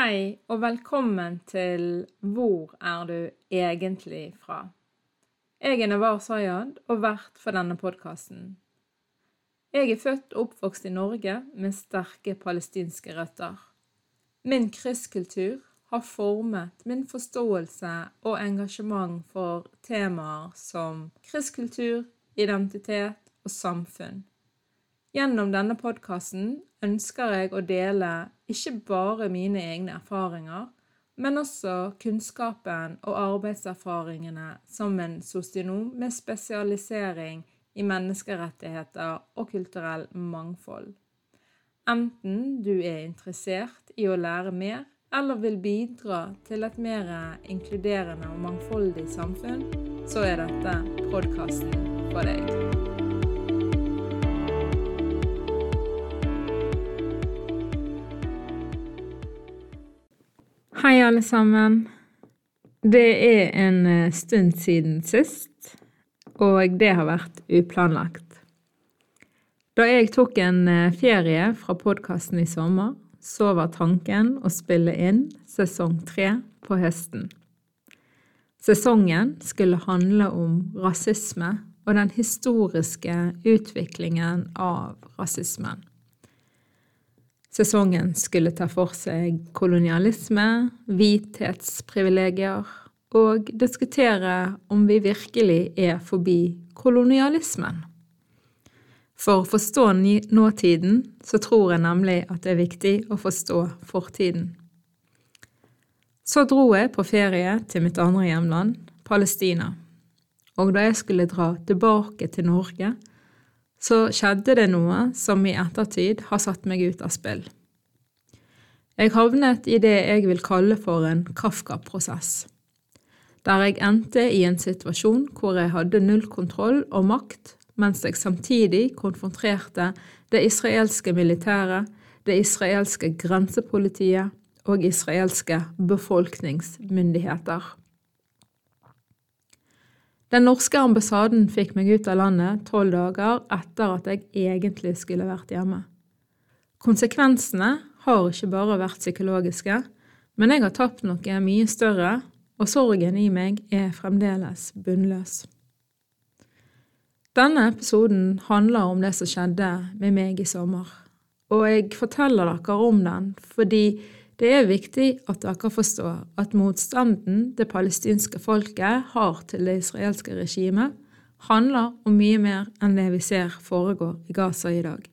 Hei, og velkommen til Hvor er du egentlig fra? Jeg er Navar Sayad og vert for denne podkasten. Jeg er født og oppvokst i Norge med sterke palestinske røtter. Min krysskultur har formet min forståelse og engasjement for temaer som krysskultur, identitet og samfunn. Gjennom denne podkasten ønsker jeg å dele ikke bare mine egne erfaringer, men også kunnskapen og arbeidserfaringene som en sosionom med spesialisering i menneskerettigheter og kulturell mangfold. Enten du er interessert i å lære mer, eller vil bidra til et mer inkluderende og mangfoldig samfunn, så er dette podkasten for deg. Hei, alle sammen. Det er en eh, stund siden sist, og det har vært uplanlagt. Da jeg tok en eh, ferie fra podkasten i sommer, så var tanken å spille inn sesong tre på høsten. Sesongen skulle handle om rasisme og den historiske utviklingen av rasismen. Sesongen skulle ta for seg kolonialisme, hvithetsprivilegier og diskutere om vi virkelig er forbi kolonialismen. For å forstå nåtiden så tror jeg nemlig at det er viktig å forstå fortiden. Så dro jeg på ferie til mitt andre hjemland, Palestina. Og da jeg skulle dra tilbake til Norge, så skjedde det noe som i ettertid har satt meg ut av spill. Jeg havnet i det jeg vil kalle for en Kafka-prosess, der jeg endte i en situasjon hvor jeg hadde null kontroll og makt, mens jeg samtidig konfronterte det israelske militæret, det israelske grensepolitiet og israelske befolkningsmyndigheter. Den norske ambassaden fikk meg ut av landet tolv dager etter at jeg egentlig skulle vært hjemme. Konsekvensene har ikke bare vært psykologiske, men jeg har tapt noe mye større, og sorgen i meg er fremdeles bunnløs. Denne episoden handler om det som skjedde med meg i sommer, og jeg forteller dere om den fordi det er viktig at dere forstår at motstanden det palestinske folket har til det israelske regimet, handler om mye mer enn det vi ser foregår i Gaza i dag.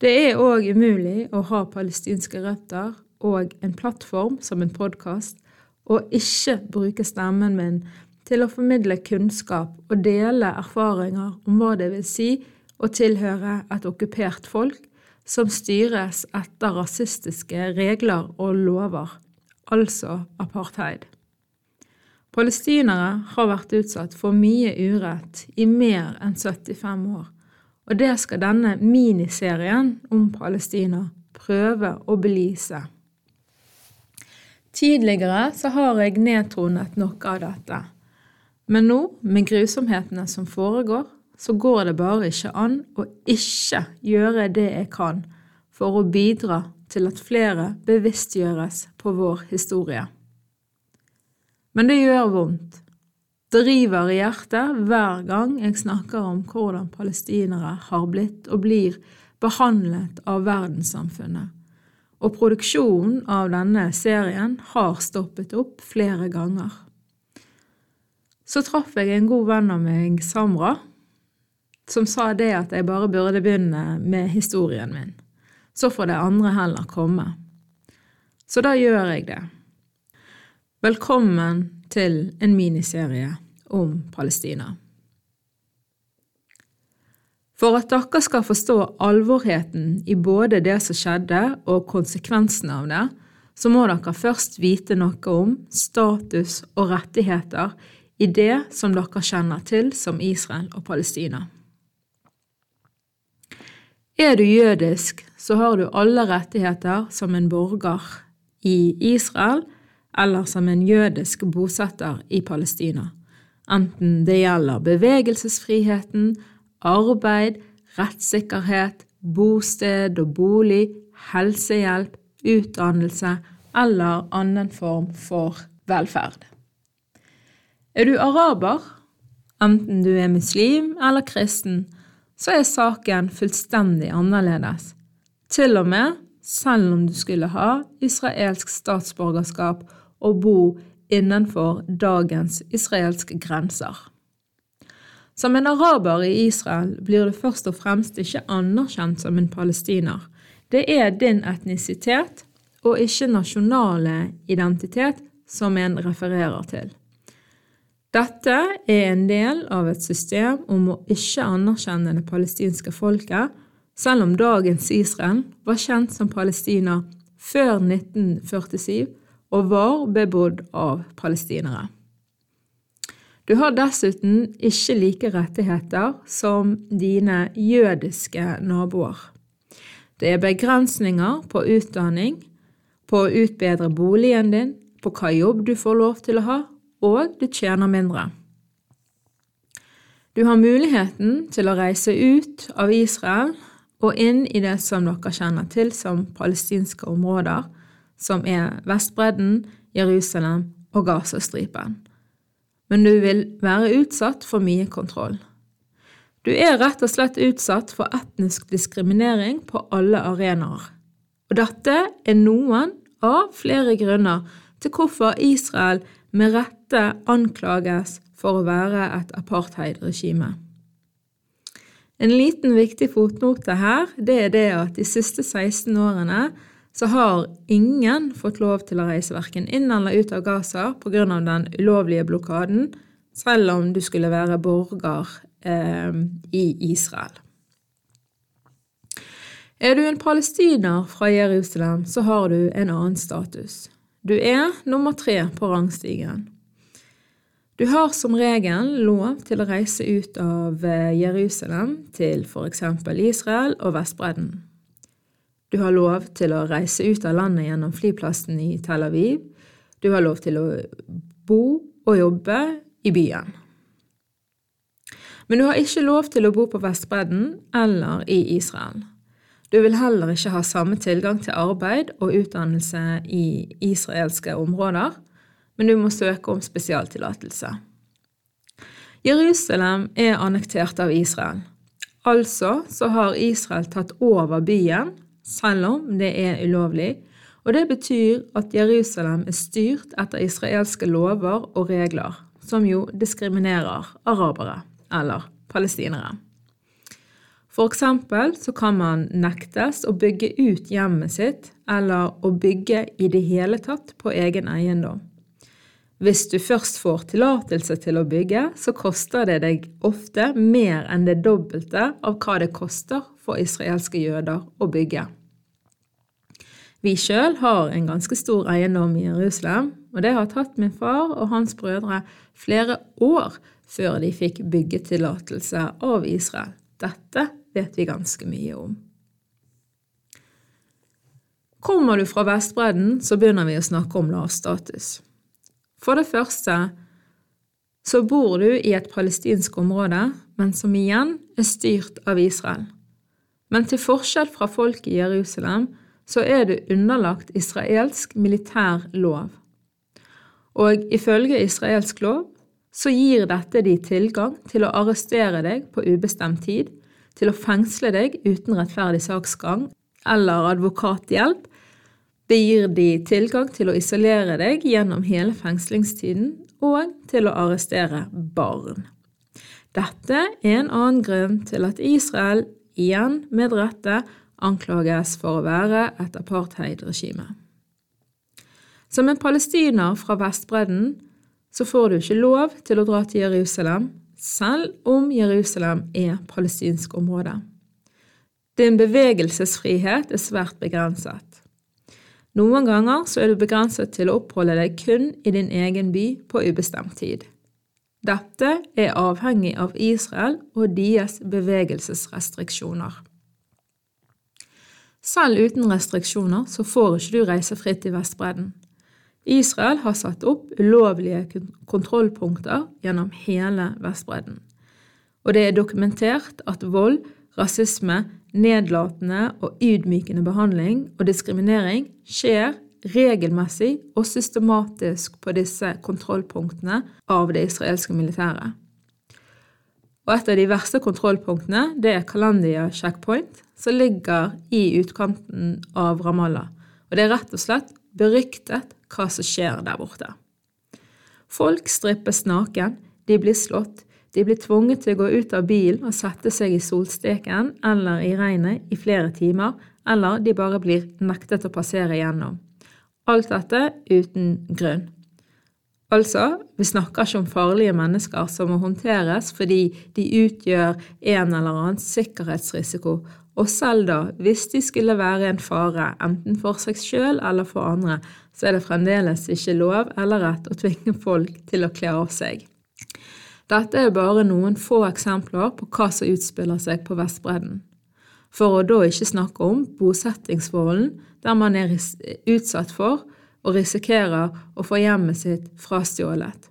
Det er òg umulig å ha palestinske røtter og en plattform som en podkast, og ikke bruke stemmen min til å formidle kunnskap og dele erfaringer om hva det vil si å tilhøre et okkupert folk som styres etter rasistiske regler og lover, altså apartheid. Palestinere har vært utsatt for mye urett i mer enn 75 år, og det skal denne miniserien om Palestina prøve å belyse. Tidligere så har jeg nedtronet noe av dette, men nå, med grusomhetene som foregår, så går det bare ikke an å ikke gjøre det jeg kan for å bidra til at flere bevisstgjøres på vår historie. Men det gjør vondt. Det river i hjertet hver gang jeg snakker om hvordan palestinere har blitt og blir behandlet av verdenssamfunnet, og produksjonen av denne serien har stoppet opp flere ganger. Så traff jeg en god venn av meg, Samra, som sa det at jeg bare burde begynne med historien min. Så får det andre heller komme. Så da gjør jeg det. Velkommen til en miniserie om Palestina. For at dere skal forstå alvorheten i både det som skjedde og konsekvensene av det, så må dere først vite noe om status og rettigheter i det som dere kjenner til som Israel og Palestina. Er du jødisk, så har du alle rettigheter som en borger i Israel eller som en jødisk bosetter i Palestina, enten det gjelder bevegelsesfriheten, arbeid, rettssikkerhet, bosted og bolig, helsehjelp, utdannelse, eller annen form for velferd. Er du araber, enten du er muslim eller kristen, så er saken fullstendig annerledes. Til og med selv om du skulle ha israelsk statsborgerskap og bo innenfor dagens israelske grenser. Som en araber i Israel blir du først og fremst ikke anerkjent som en palestiner. Det er din etnisitet og ikke nasjonale identitet som en refererer til. Dette er en del av et system om å ikke anerkjenne det palestinske folket, selv om dagens Israel var kjent som Palestina før 1947 og var bebodd av palestinere. Du har dessuten ikke like rettigheter som dine jødiske naboer. Det er begrensninger på utdanning, på å utbedre boligen din, på hva jobb du får lov til å ha, og du tjener mindre. Du har muligheten til å reise ut av Israel og inn i det som dere kjenner til som palestinske områder, som er Vestbredden, Jerusalem og Gazastripen. Men du vil være utsatt for mye kontroll. Du er rett og slett utsatt for etnisk diskriminering på alle arenaer. Og dette er noen av flere grunner til hvorfor Israel med rette anklages for å være et apartheidregime. En liten viktig fotnote her det er det at de siste 16 årene så har ingen fått lov til å reise verken inn eller ut av Gaza pga. den ulovlige blokaden, selv om du skulle være borger eh, i Israel. Er du en palestiner fra Jerusalem, så har du en annen status. Du er nummer tre på rangstigen. Du har som regel lov til å reise ut av eh, Jerusalem til f.eks. Israel og Vestbredden. Du har lov til å reise ut av landet gjennom flyplassen i Tel Aviv. Du har lov til å bo og jobbe i byen. Men du har ikke lov til å bo på Vestbredden eller i Israel. Du vil heller ikke ha samme tilgang til arbeid og utdannelse i israelske områder, men du må søke om spesialtillatelse. Jerusalem er annektert av Israel. Altså så har Israel tatt over byen selv om det er ulovlig, og det betyr at Jerusalem er styrt etter israelske lover og regler, som jo diskriminerer arabere eller palestinere. For eksempel så kan man nektes å bygge ut hjemmet sitt eller å bygge i det hele tatt på egen eiendom. Hvis du først får tillatelse til å bygge, så koster det deg ofte mer enn det dobbelte av hva det koster for israelske jøder å bygge. Vi sjøl har en ganske stor eiendom i Jerusalem, og det har tatt min far og hans brødre flere år før de fikk byggetillatelse av Israel. Dette vet vi ganske mye om. Kommer du fra Vestbredden, så begynner vi å snakke om lavstatus. For det første så bor du i et palestinsk område, men som igjen er styrt av Israel. Men til forskjell fra folk i Jerusalem så er du underlagt israelsk militær lov. Og ifølge israelsk lov så gir dette de tilgang til å arrestere deg på ubestemt tid, til å fengsle deg uten rettferdig saksgang eller advokathjelp. Det gir de tilgang til å isolere deg gjennom hele fengslingstiden og til å arrestere barn. Dette er en annen grunn til at Israel, igjen med rette, anklages for å være et apartheidregime. Som en palestiner fra Vestbredden så får du ikke lov til å dra til Jerusalem, selv om Jerusalem er palestinsk område. Din bevegelsesfrihet er svært begrenset. Noen ganger så er du begrenset til å oppholde deg kun i din egen by på ubestemt tid. Dette er avhengig av Israel og deres bevegelsesrestriksjoner. Selv uten restriksjoner så får ikke du reise fritt i Vestbredden. Israel har satt opp ulovlige kontrollpunkter gjennom hele Vestbredden. Og det er dokumentert at vold, rasisme, nedlatende og ydmykende behandling og diskriminering skjer regelmessig og systematisk på disse kontrollpunktene av det israelske militæret. Og et av de verste kontrollpunktene det er Kalandia checkpoint, som ligger i utkanten av Ramallah. Og det er rett og slett beryktet hva som skjer der borte. Folk strippes naken, de blir slått, de blir tvunget til å gå ut av bilen og sette seg i solsteken eller i regnet i flere timer, eller de bare blir nektet å passere gjennom. Alt dette uten grunn. Altså, vi snakker ikke om farlige mennesker som må håndteres fordi de utgjør en eller annen sikkerhetsrisiko, og selv da, hvis de skulle være en fare, enten for seg sjøl eller for andre, så er det fremdeles ikke lov eller rett å tvinge folk til å kle av seg. Dette er bare noen få eksempler på hva som utspiller seg på Vestbredden. For å da ikke snakke om bosettingsforholden, der man er utsatt for og risikerer å få hjemmet sitt frastjålet.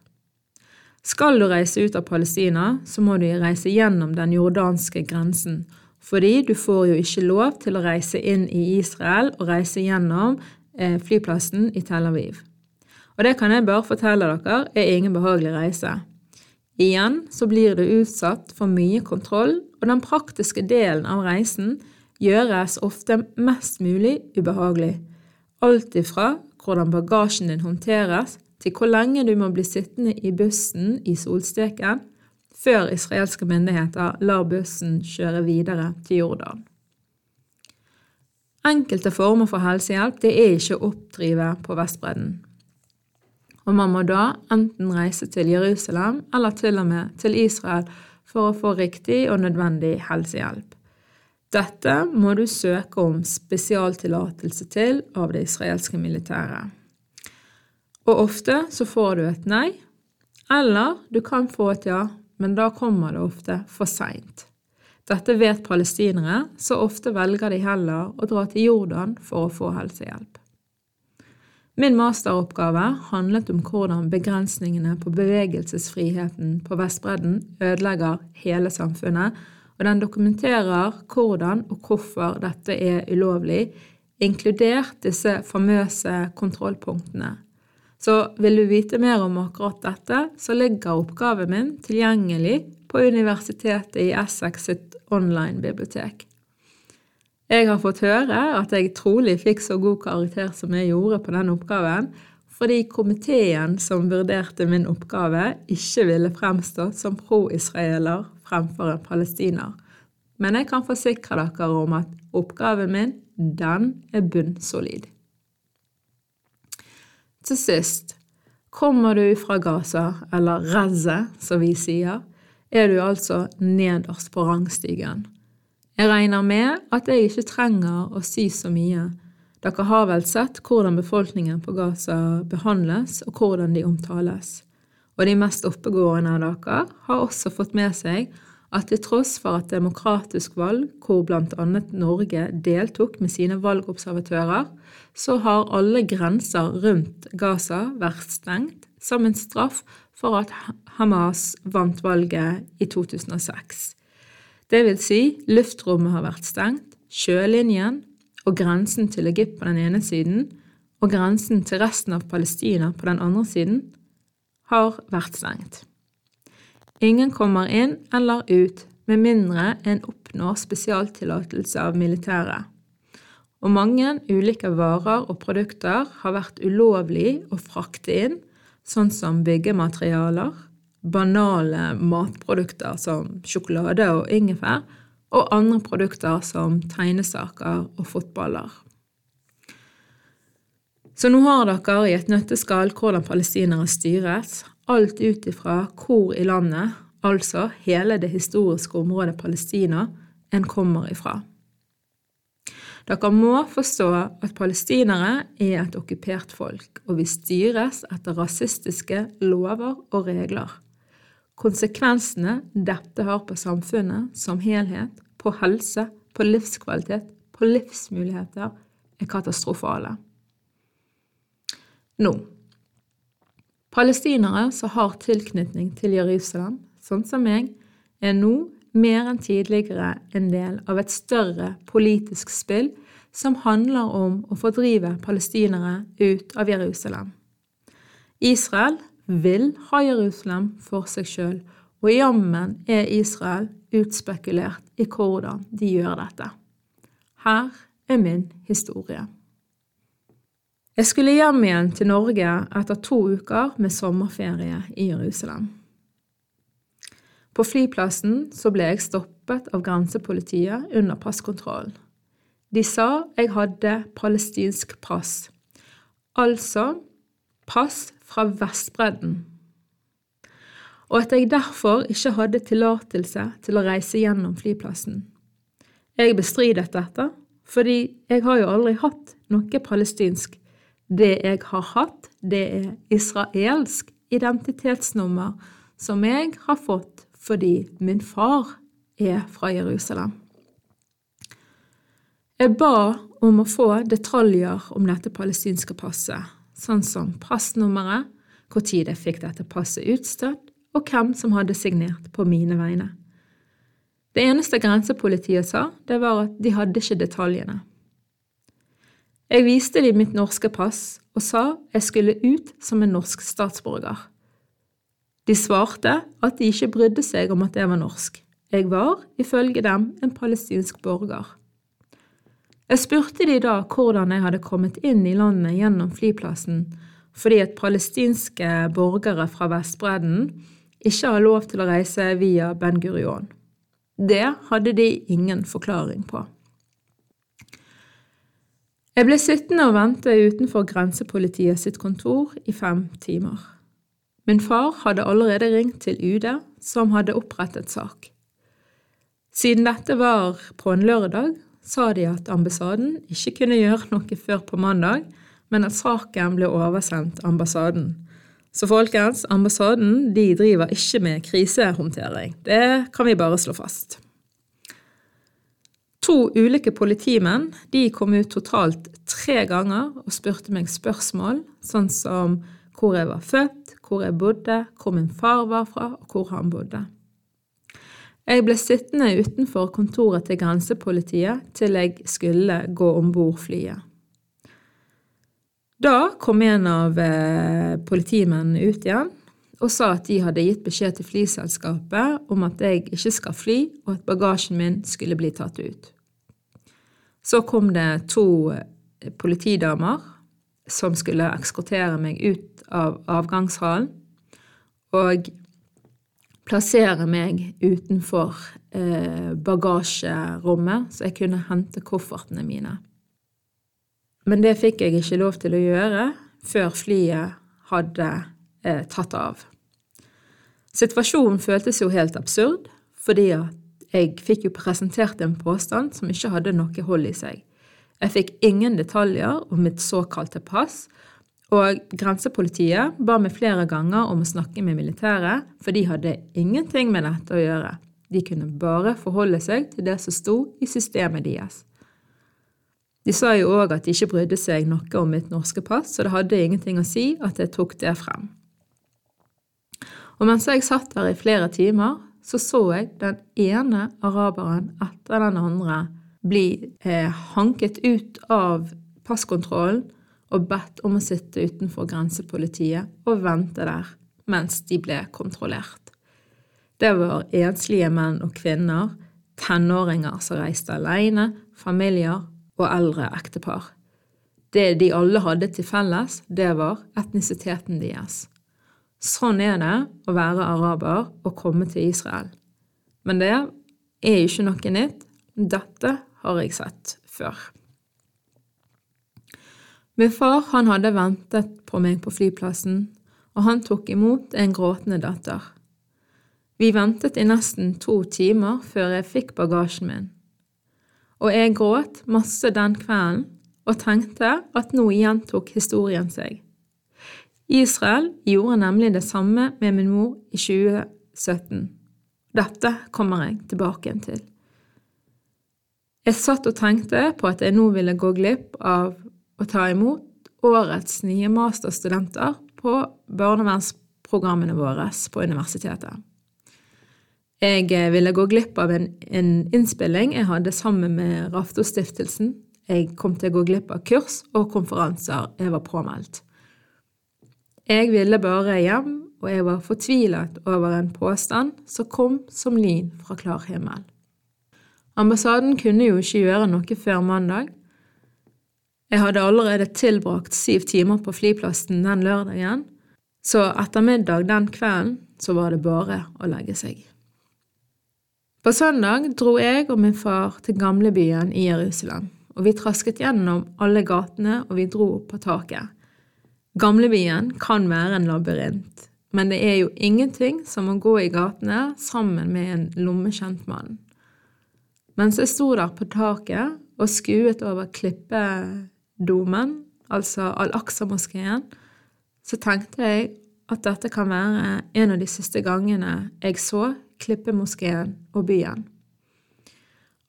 Skal du reise ut av Palestina, så må du reise gjennom den jordanske grensen, fordi du får jo ikke lov til å reise inn i Israel og reise gjennom eh, flyplassen i Tel Aviv. Og det kan jeg bare fortelle dere er ingen behagelig reise. Igjen så blir du utsatt for mye kontroll, og den praktiske delen av reisen gjøres ofte mest mulig ubehagelig. Alt ifra hvordan bagasjen din håndteres, til hvor lenge du må bli sittende i bussen i solsteken før israelske myndigheter lar bussen kjøre videre til Jordan. Enkelte former for helsehjelp det er ikke å oppdrive på Vestbredden og man må da enten reise til Jerusalem eller til og med til Israel for å få riktig og nødvendig helsehjelp. Dette må du søke om spesialtillatelse til av det israelske militæret. Og ofte så får du et nei, eller du kan få et ja, men da kommer det ofte for seint. Dette vet palestinere, så ofte velger de heller å dra til Jordan for å få helsehjelp. Min masteroppgave handlet om hvordan begrensningene på bevegelsesfriheten på Vestbredden ødelegger hele samfunnet, og den dokumenterer hvordan og hvorfor dette er ulovlig, inkludert disse famøse kontrollpunktene. Så vil du vite mer om akkurat dette, så ligger oppgaven min tilgjengelig på Universitetet i Essex sitt online-bibliotek. Jeg har fått høre at jeg trolig fikk så god karakter som jeg gjorde på den oppgaven, fordi komiteen som vurderte min oppgave, ikke ville fremstå som pro-israeler fremfor en palestiner. Men jeg kan forsikre dere om at oppgaven min, den er bunnsolid. Til sist, kommer du fra Gaza, eller Reze, som vi sier, er du altså nederst på rangstigen. Jeg regner med at jeg ikke trenger å si så mye. Dere har vel sett hvordan befolkningen på Gaza behandles, og hvordan de omtales. Og de mest oppegående av dere har også fått med seg at til tross for et demokratisk valg, hvor annet Norge deltok med sine valgobservatører, så har alle grenser rundt Gaza vært stengt som en straff for at Hamas vant valget i 2006. Det vil si, luftrommet har vært stengt, sjølinjen og grensen til Egypt på den ene siden og grensen til resten av Palestina på den andre siden har vært stengt. Ingen kommer inn eller ut med mindre en oppnår spesialtillatelse av militæret. Og mange ulike varer og produkter har vært ulovlig å frakte inn, sånn som byggematerialer, banale matprodukter som sjokolade og ingefær, og andre produkter som tegnesaker og fotballer. Så nå har dere i et nøtteskall hvordan palestinere styres, alt ut ifra hvor i landet, altså hele det historiske området Palestina, en kommer ifra. Dere må forstå at palestinere er et okkupert folk, og vi styres etter rasistiske lover og regler. Konsekvensene dette har på samfunnet som helhet, på helse, på livskvalitet, på livsmuligheter, er katastrofale. Nå Palestinere som har tilknytning til Jerusalem, sånn som meg, er nå mer enn tidligere en del av et større politisk spill som handler om å fordrive palestinere ut av Jerusalem. Israel vil ha Jerusalem for seg sjøl, og jammen er Israel utspekulert i hvordan de gjør dette. Her er min historie. Jeg skulle hjem igjen til Norge etter to uker med sommerferie i Jerusalem. På flyplassen så ble jeg stoppet av grensepolitiet under passkontrollen. De sa jeg hadde palestinsk pass, altså pass fra Vestbredden, og at jeg derfor ikke hadde tillatelse til å reise gjennom flyplassen. Jeg bestridet dette, fordi jeg har jo aldri hatt noe palestinsk. Det jeg har hatt, det er israelsk identitetsnummer som jeg har fått fordi min far er fra Jerusalem. Jeg ba om å få detaljer om dette palestinske passet, sånn som passnummeret, når jeg fikk dette passet utstøtt, og hvem som hadde signert på mine vegne. Det eneste grensepolitiet sa, det var at de hadde ikke detaljene. Jeg viste dem mitt norske pass og sa jeg skulle ut som en norsk statsborger. De svarte at de ikke brydde seg om at jeg var norsk. Jeg var, ifølge dem, en palestinsk borger. Jeg spurte de da hvordan jeg hadde kommet inn i landet gjennom flyplassen, fordi at palestinske borgere fra Vestbredden ikke har lov til å reise via Ben Gurion. Det hadde de ingen forklaring på. Jeg ble sittende og vente utenfor grensepolitiet sitt kontor i fem timer. Min far hadde allerede ringt til UD, som hadde opprettet sak. Siden dette var på en lørdag, sa de at ambassaden ikke kunne gjøre noe før på mandag, men at saken ble oversendt ambassaden. Så folkens, ambassaden de driver ikke med krisehåndtering. Det kan vi bare slå fast. To ulike politimenn de kom ut totalt tre ganger og spurte meg spørsmål, sånn som hvor jeg var født, hvor jeg bodde, hvor min far var fra, og hvor han bodde. Jeg ble sittende utenfor kontoret til grensepolitiet til jeg skulle gå om bord flyet. Da kom en av eh, politimennene ut igjen og sa at de hadde gitt beskjed til flyselskapet om at jeg ikke skal fly, og at bagasjen min skulle bli tatt ut. Så kom det to eh, politidamer som skulle ekskortere meg ut av avgangshallen. Og plassere meg utenfor eh, bagasjerommet, så jeg kunne hente koffertene mine. Men det fikk jeg ikke lov til å gjøre før flyet hadde eh, tatt av. Situasjonen føltes jo helt absurd, fordi jeg fikk jo presentert en påstand som ikke hadde noe hold i seg. Jeg fikk ingen detaljer om mitt såkalte pass, og grensepolitiet ba meg flere ganger om å snakke med militæret, for de hadde ingenting med dette å gjøre. De kunne bare forholde seg til det som sto i systemet deres. De sa jo òg at de ikke brydde seg noe om mitt norske pass, så det hadde ingenting å si at jeg tok det frem. Og mens jeg satt der i flere timer, så så jeg den ene araberen etter den andre bli eh, hanket ut av passkontrollen og bedt om å sitte utenfor grensepolitiet og vente der mens de ble kontrollert. Det var enslige menn og kvinner, tenåringer som reiste alene, familier og eldre ektepar. Det de alle hadde til felles, det var etnisiteten deres. Sånn er det å være araber og komme til Israel. Men det er ikke noe nytt. Dette har jeg sett før. Min far han hadde ventet på meg på flyplassen, og han tok imot en gråtende datter. Vi ventet i nesten to timer før jeg fikk bagasjen min, og jeg gråt masse den kvelden og tenkte at nå gjentok historien seg. Israel gjorde nemlig det samme med min mor i 2017. Dette kommer jeg tilbake til. Jeg satt og tenkte på at jeg nå ville gå glipp av å ta imot årets nye masterstudenter på barnevernsprogrammene våre på universitetet. Jeg eh, ville gå glipp av en, en innspilling jeg hadde sammen med Raftostiftelsen. jeg kom til å gå glipp av kurs og konferanser jeg var påmeldt. Jeg ville bare hjem, og jeg var fortvilet over en påstand som kom som lyn fra klar himmel. Ambassaden kunne jo ikke gjøre noe før mandag. Jeg hadde allerede tilbrakt syv timer på flyplassen den lørdagen, så etter middag den kvelden så var det bare å legge seg. På søndag dro jeg og min far til gamlebyen i Jerusalem, og vi trasket gjennom alle gatene og vi dro opp på taket. Gamlebyen kan være en labyrint, men det er jo ingenting som å gå i gatene sammen med en lommekjent mann. Mens jeg sto der på taket og skuet over klippedomen, altså Al-Aqsa-moskeen, så tenkte jeg at dette kan være en av de siste gangene jeg så Klippemoskeen og byen.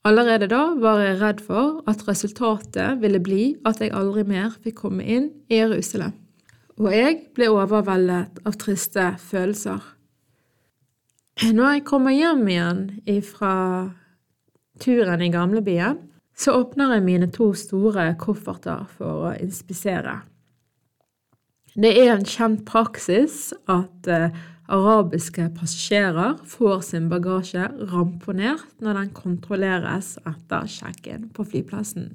Allerede da var jeg redd for at resultatet ville bli at jeg aldri mer fikk komme inn i Jerusalem og jeg ble overveldet av triste følelser. Når jeg kommer hjem igjen fra turen i gamlebyen, så åpner jeg mine to store kofferter for å inspisere. Det er en kjent praksis at eh, arabiske passasjerer får sin bagasje ramponert når den kontrolleres etter sjekken på flyplassen.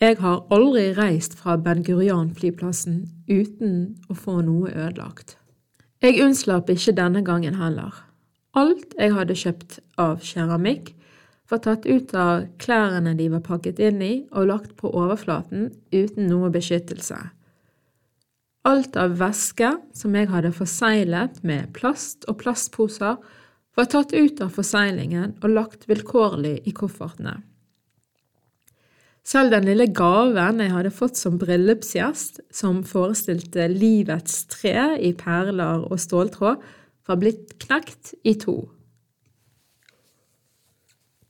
Jeg har aldri reist fra Ben Gurion-flyplassen uten å få noe ødelagt. Jeg unnslapp ikke denne gangen heller. Alt jeg hadde kjøpt av keramikk, var tatt ut av klærne de var pakket inn i og lagt på overflaten uten noe beskyttelse. Alt av væske som jeg hadde forseglet med plast og plastposer, var tatt ut av forseglingen og lagt vilkårlig i koffertene. Selv den lille gaven jeg hadde fått som bryllupsgjest, som forestilte livets tre i perler og ståltråd, var blitt knekt i to.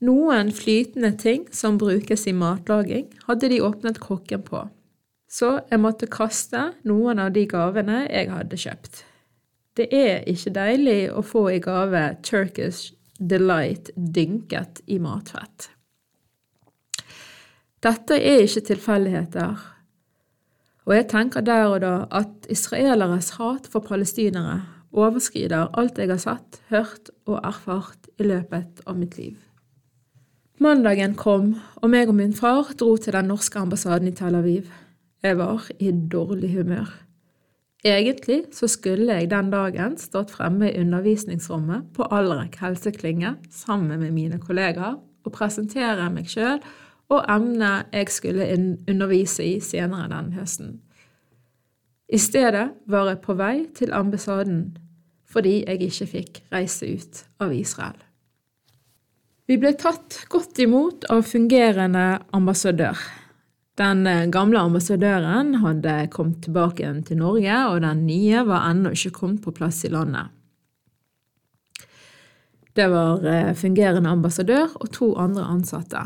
Noen flytende ting som brukes i matlaging, hadde de åpnet krukken på, så jeg måtte kaste noen av de gavene jeg hadde kjøpt. Det er ikke deilig å få i gave Turkish Delight dynket i matfett. Dette er ikke tilfeldigheter, og jeg tenker der og da at israeleres hat for palestinere overskrider alt jeg har sett, hørt og erfart i løpet av mitt liv. Mandagen kom, og meg og min far dro til den norske ambassaden i Tel Aviv. Jeg var i dårlig humør. Egentlig så skulle jeg den dagen stått fremme i undervisningsrommet på Alrek helseklynge sammen med mine kollegaer og presentere meg sjøl og emnet jeg skulle undervise i senere den høsten. I stedet var jeg på vei til ambassaden fordi jeg ikke fikk reise ut av Israel. Vi ble tatt godt imot av fungerende ambassadør. Den gamle ambassadøren hadde kommet tilbake igjen til Norge, og den nye var ennå ikke kommet på plass i landet. Det var eh, fungerende ambassadør og to andre ansatte.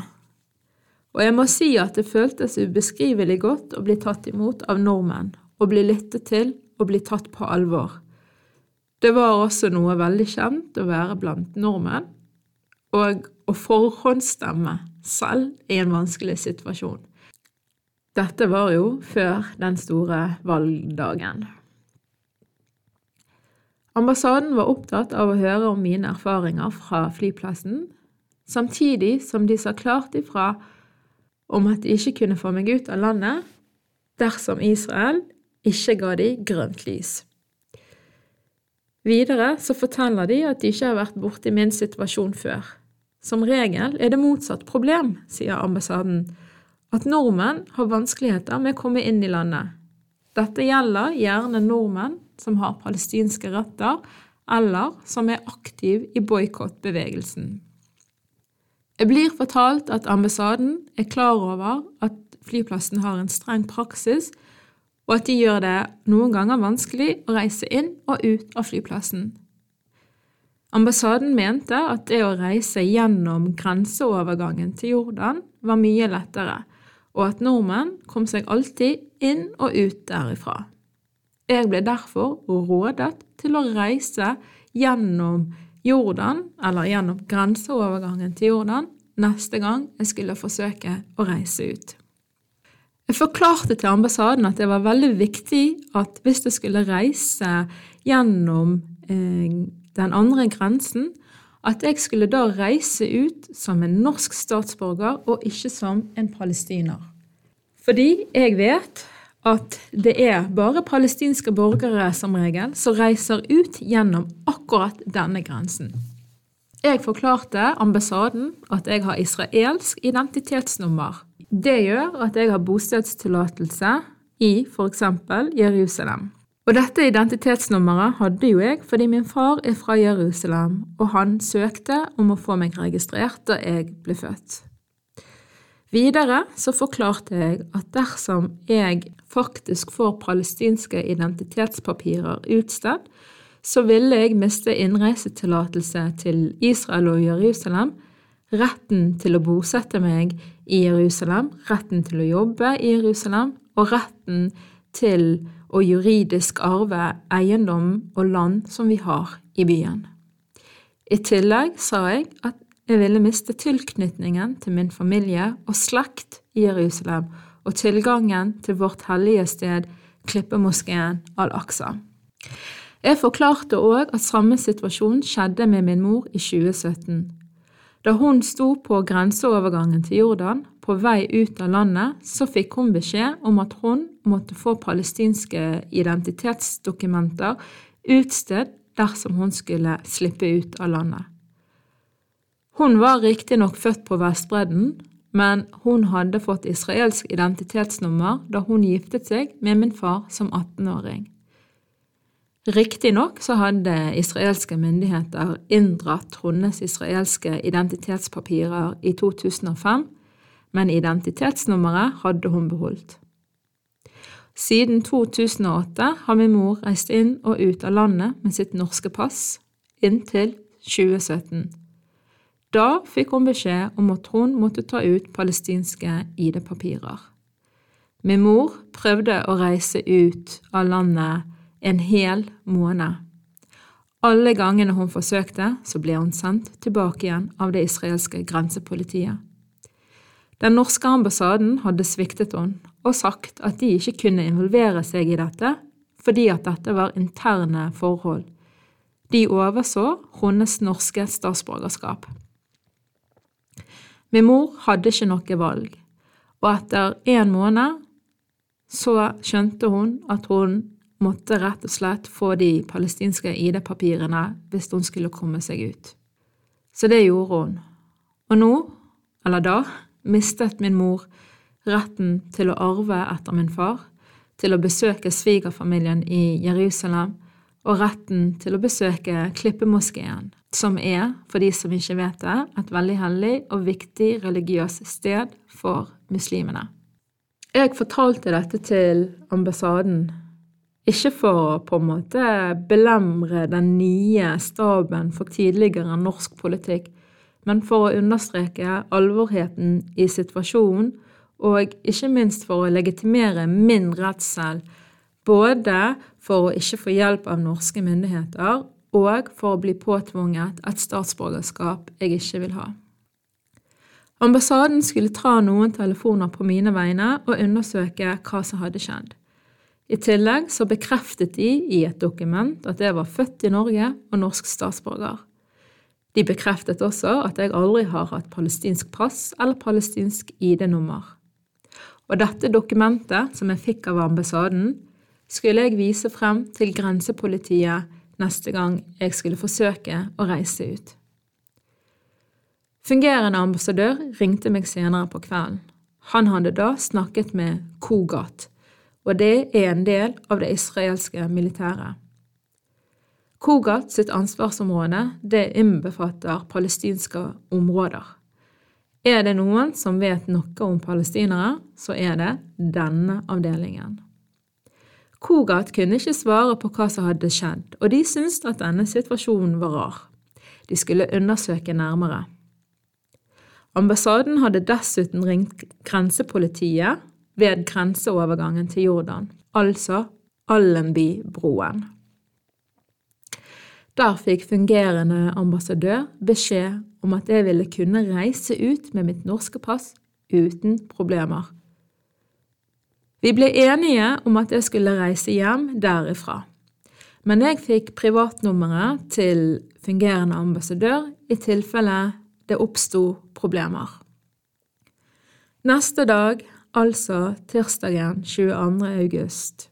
Og jeg må si at det føltes ubeskrivelig godt å bli tatt imot av nordmenn, å bli lyttet til og bli tatt på alvor. Det var også noe veldig kjent å være blant nordmenn, og å forhåndsstemme selv i en vanskelig situasjon. Dette var jo før den store valgdagen. Ambassaden var opptatt av å høre om mine erfaringer fra flyplassen, samtidig som de sa klart ifra om at de ikke kunne få meg ut av landet dersom Israel ikke ga de grønt lys. Videre så forteller de at de ikke har vært borti min situasjon før. Som regel er det motsatt problem, sier ambassaden, at nordmenn har vanskeligheter med å komme inn i landet. Dette gjelder gjerne nordmenn som har palestinske røtter, eller som er aktiv i boikottbevegelsen. Jeg blir fortalt at ambassaden er klar over at flyplassen har en streng praksis, og at de gjør det noen ganger vanskelig å reise inn og ut av flyplassen. Ambassaden mente at det å reise gjennom grenseovergangen til Jordan var mye lettere, og at nordmenn kom seg alltid inn og ut derifra. Jeg ble derfor rådet til å reise gjennom Jordan, eller gjennom grenseovergangen til Jordan, neste gang jeg skulle forsøke å reise ut. Jeg forklarte til ambassaden at det var veldig viktig at hvis jeg skulle reise gjennom eh, den andre grensen, at jeg skulle da reise ut som en norsk statsborger og ikke som en palestiner. Fordi jeg vet at det er bare palestinske borgere som regel som reiser ut gjennom akkurat denne grensen. Jeg forklarte ambassaden at jeg har israelsk identitetsnummer. Det gjør at jeg har bostedstillatelse i f.eks. Jerusalem. Og dette identitetsnummeret hadde jo jeg fordi min far er fra Jerusalem, og han søkte om å få meg registrert da jeg ble født. Videre så forklarte jeg at dersom jeg faktisk får palestinske identitetspapirer utstedt, så ville jeg miste innreisetillatelse til Israel og Jerusalem, retten til å bosette meg i Jerusalem, retten til å jobbe i Jerusalem og retten til å juridisk arve eiendom og land som vi har i byen. I tillegg sa jeg at jeg ville miste tilknytningen til min familie og slekt i Jerusalem og tilgangen til vårt hellige sted, klippemoskeen Al-Aqsa. Jeg forklarte òg at samme situasjon skjedde med min mor i 2017. Da hun sto på grenseovergangen til Jordan, på vei ut av landet, så fikk hun beskjed om at hun måtte få palestinske identitetsdokumenter utstedt dersom hun skulle slippe ut av landet. Hun var riktignok født på Vestbredden, men hun hadde fått israelsk identitetsnummer da hun giftet seg med min far som 18-åring. Riktignok så hadde israelske myndigheter inndratt hennes israelske identitetspapirer i 2005, men identitetsnummeret hadde hun beholdt. Siden 2008 har min mor reist inn og ut av landet med sitt norske pass, inntil 2017. Da fikk hun beskjed om at hun måtte ta ut palestinske ID-papirer. Min mor prøvde å reise ut av landet en hel måned. Alle gangene hun forsøkte, så ble hun sendt tilbake igjen av det israelske grensepolitiet. Den norske ambassaden hadde sviktet henne og sagt at de ikke kunne involvere seg i dette fordi at dette var interne forhold. De overså hennes norske statsborgerskap. Min mor hadde ikke noe valg, og etter en måned så skjønte hun at hun måtte rett og slett få de palestinske ID-papirene hvis hun skulle komme seg ut. Så det gjorde hun. Og nå, eller da, mistet min mor retten til å arve etter min far, til å besøke svigerfamilien i Jerusalem og retten til å besøke Klippemoskeen, som er, for de som ikke vet det, et veldig hellig og viktig religiøst sted for muslimene. Jeg fortalte dette til ambassaden, ikke for å på en måte belemre den nye staben for tidligere norsk politikk, men for å understreke alvorheten i situasjonen, og ikke minst for å legitimere min redsel, både for å ikke få hjelp av norske myndigheter og for å bli påtvunget et statsborgerskap jeg ikke vil ha. Ambassaden skulle ta noen telefoner på mine vegne og undersøke hva som hadde skjedd. I tillegg så bekreftet de i et dokument at jeg var født i Norge og norsk statsborger. De bekreftet også at jeg aldri har hatt palestinsk pass eller palestinsk ID-nummer. Og dette dokumentet, som jeg fikk av ambassaden, skulle jeg vise frem til grensepolitiet neste gang jeg skulle forsøke å reise ut. Fungerende ambassadør ringte meg senere på kvelden. Han hadde da snakket med Kogat, og det er en del av det israelske militæret. Kogat sitt ansvarsområde det innbefatter palestinske områder. Er det noen som vet noe om palestinere, så er det denne avdelingen. Kogat kunne ikke svare på hva som hadde skjedd, og de syntes at denne situasjonen var rar. De skulle undersøke nærmere. Ambassaden hadde dessuten ringt grensepolitiet ved grenseovergangen til Jordan, altså Allenby-broen. Der fikk fungerende ambassadør beskjed om at jeg ville kunne reise ut med mitt norske pass uten problemer. Vi ble enige om at jeg skulle reise hjem derifra, men jeg fikk privatnummeret til fungerende ambassadør i tilfelle det oppsto problemer. Neste dag, altså tirsdagen 22. august,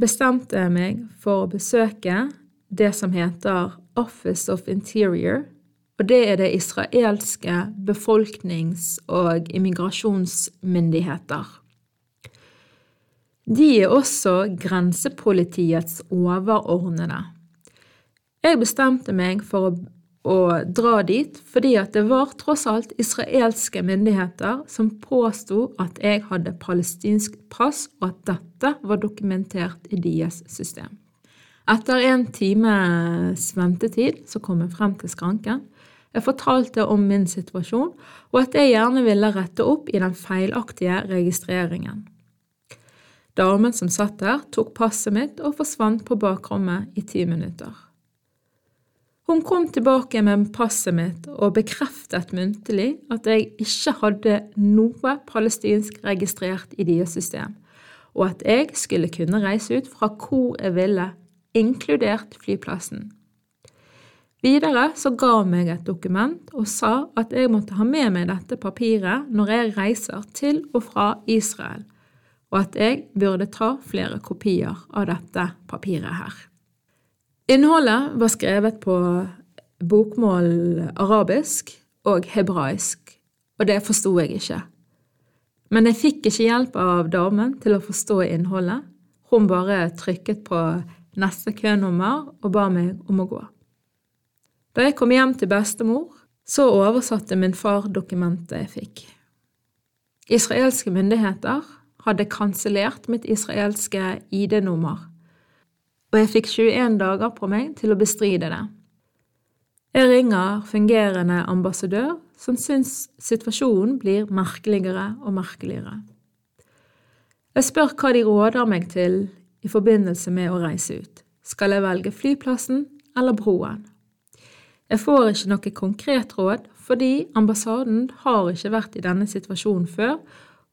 bestemte jeg meg for å besøke det som heter Office of Interior, og det er det israelske befolknings- og immigrasjonsmyndigheter. De er også grensepolitiets overordnede. Jeg bestemte meg for å, å dra dit fordi at det var tross alt israelske myndigheter som påsto at jeg hadde palestinsk pass, og at dette var dokumentert i deres system. Etter en times ventetid så kom jeg frem til skranken. Jeg fortalte om min situasjon, og at jeg gjerne ville rette opp i den feilaktige registreringen. Damen som satt der, tok passet mitt og forsvant på bakrommet i ti minutter. Hun kom tilbake med passet mitt og bekreftet muntlig at jeg ikke hadde noe palestinsk registrert i deres system, og at jeg skulle kunne reise ut fra hvor jeg ville inkludert flyplassen. Videre så ga hun meg et dokument og sa at jeg måtte ha med meg dette papiret når jeg reiser til og fra Israel, og at jeg burde ta flere kopier av dette papiret her. Innholdet var skrevet på bokmål arabisk og hebraisk, og det forsto jeg ikke. Men jeg fikk ikke hjelp av damen til å forstå innholdet. Hun bare trykket på neste kønummer og ba meg om å gå. Da jeg kom hjem til bestemor, så oversatte min far dokumentet jeg fikk. Israelske myndigheter hadde kansellert mitt israelske ID-nummer, og jeg fikk 21 dager på meg til å bestride det. Jeg ringer fungerende ambassadør, som syns situasjonen blir merkeligere og merkeligere. Jeg spør hva de råder meg til i forbindelse med å reise ut. Skal jeg velge flyplassen eller broen? Jeg får ikke noe konkret råd, fordi ambassaden har ikke vært i denne situasjonen før,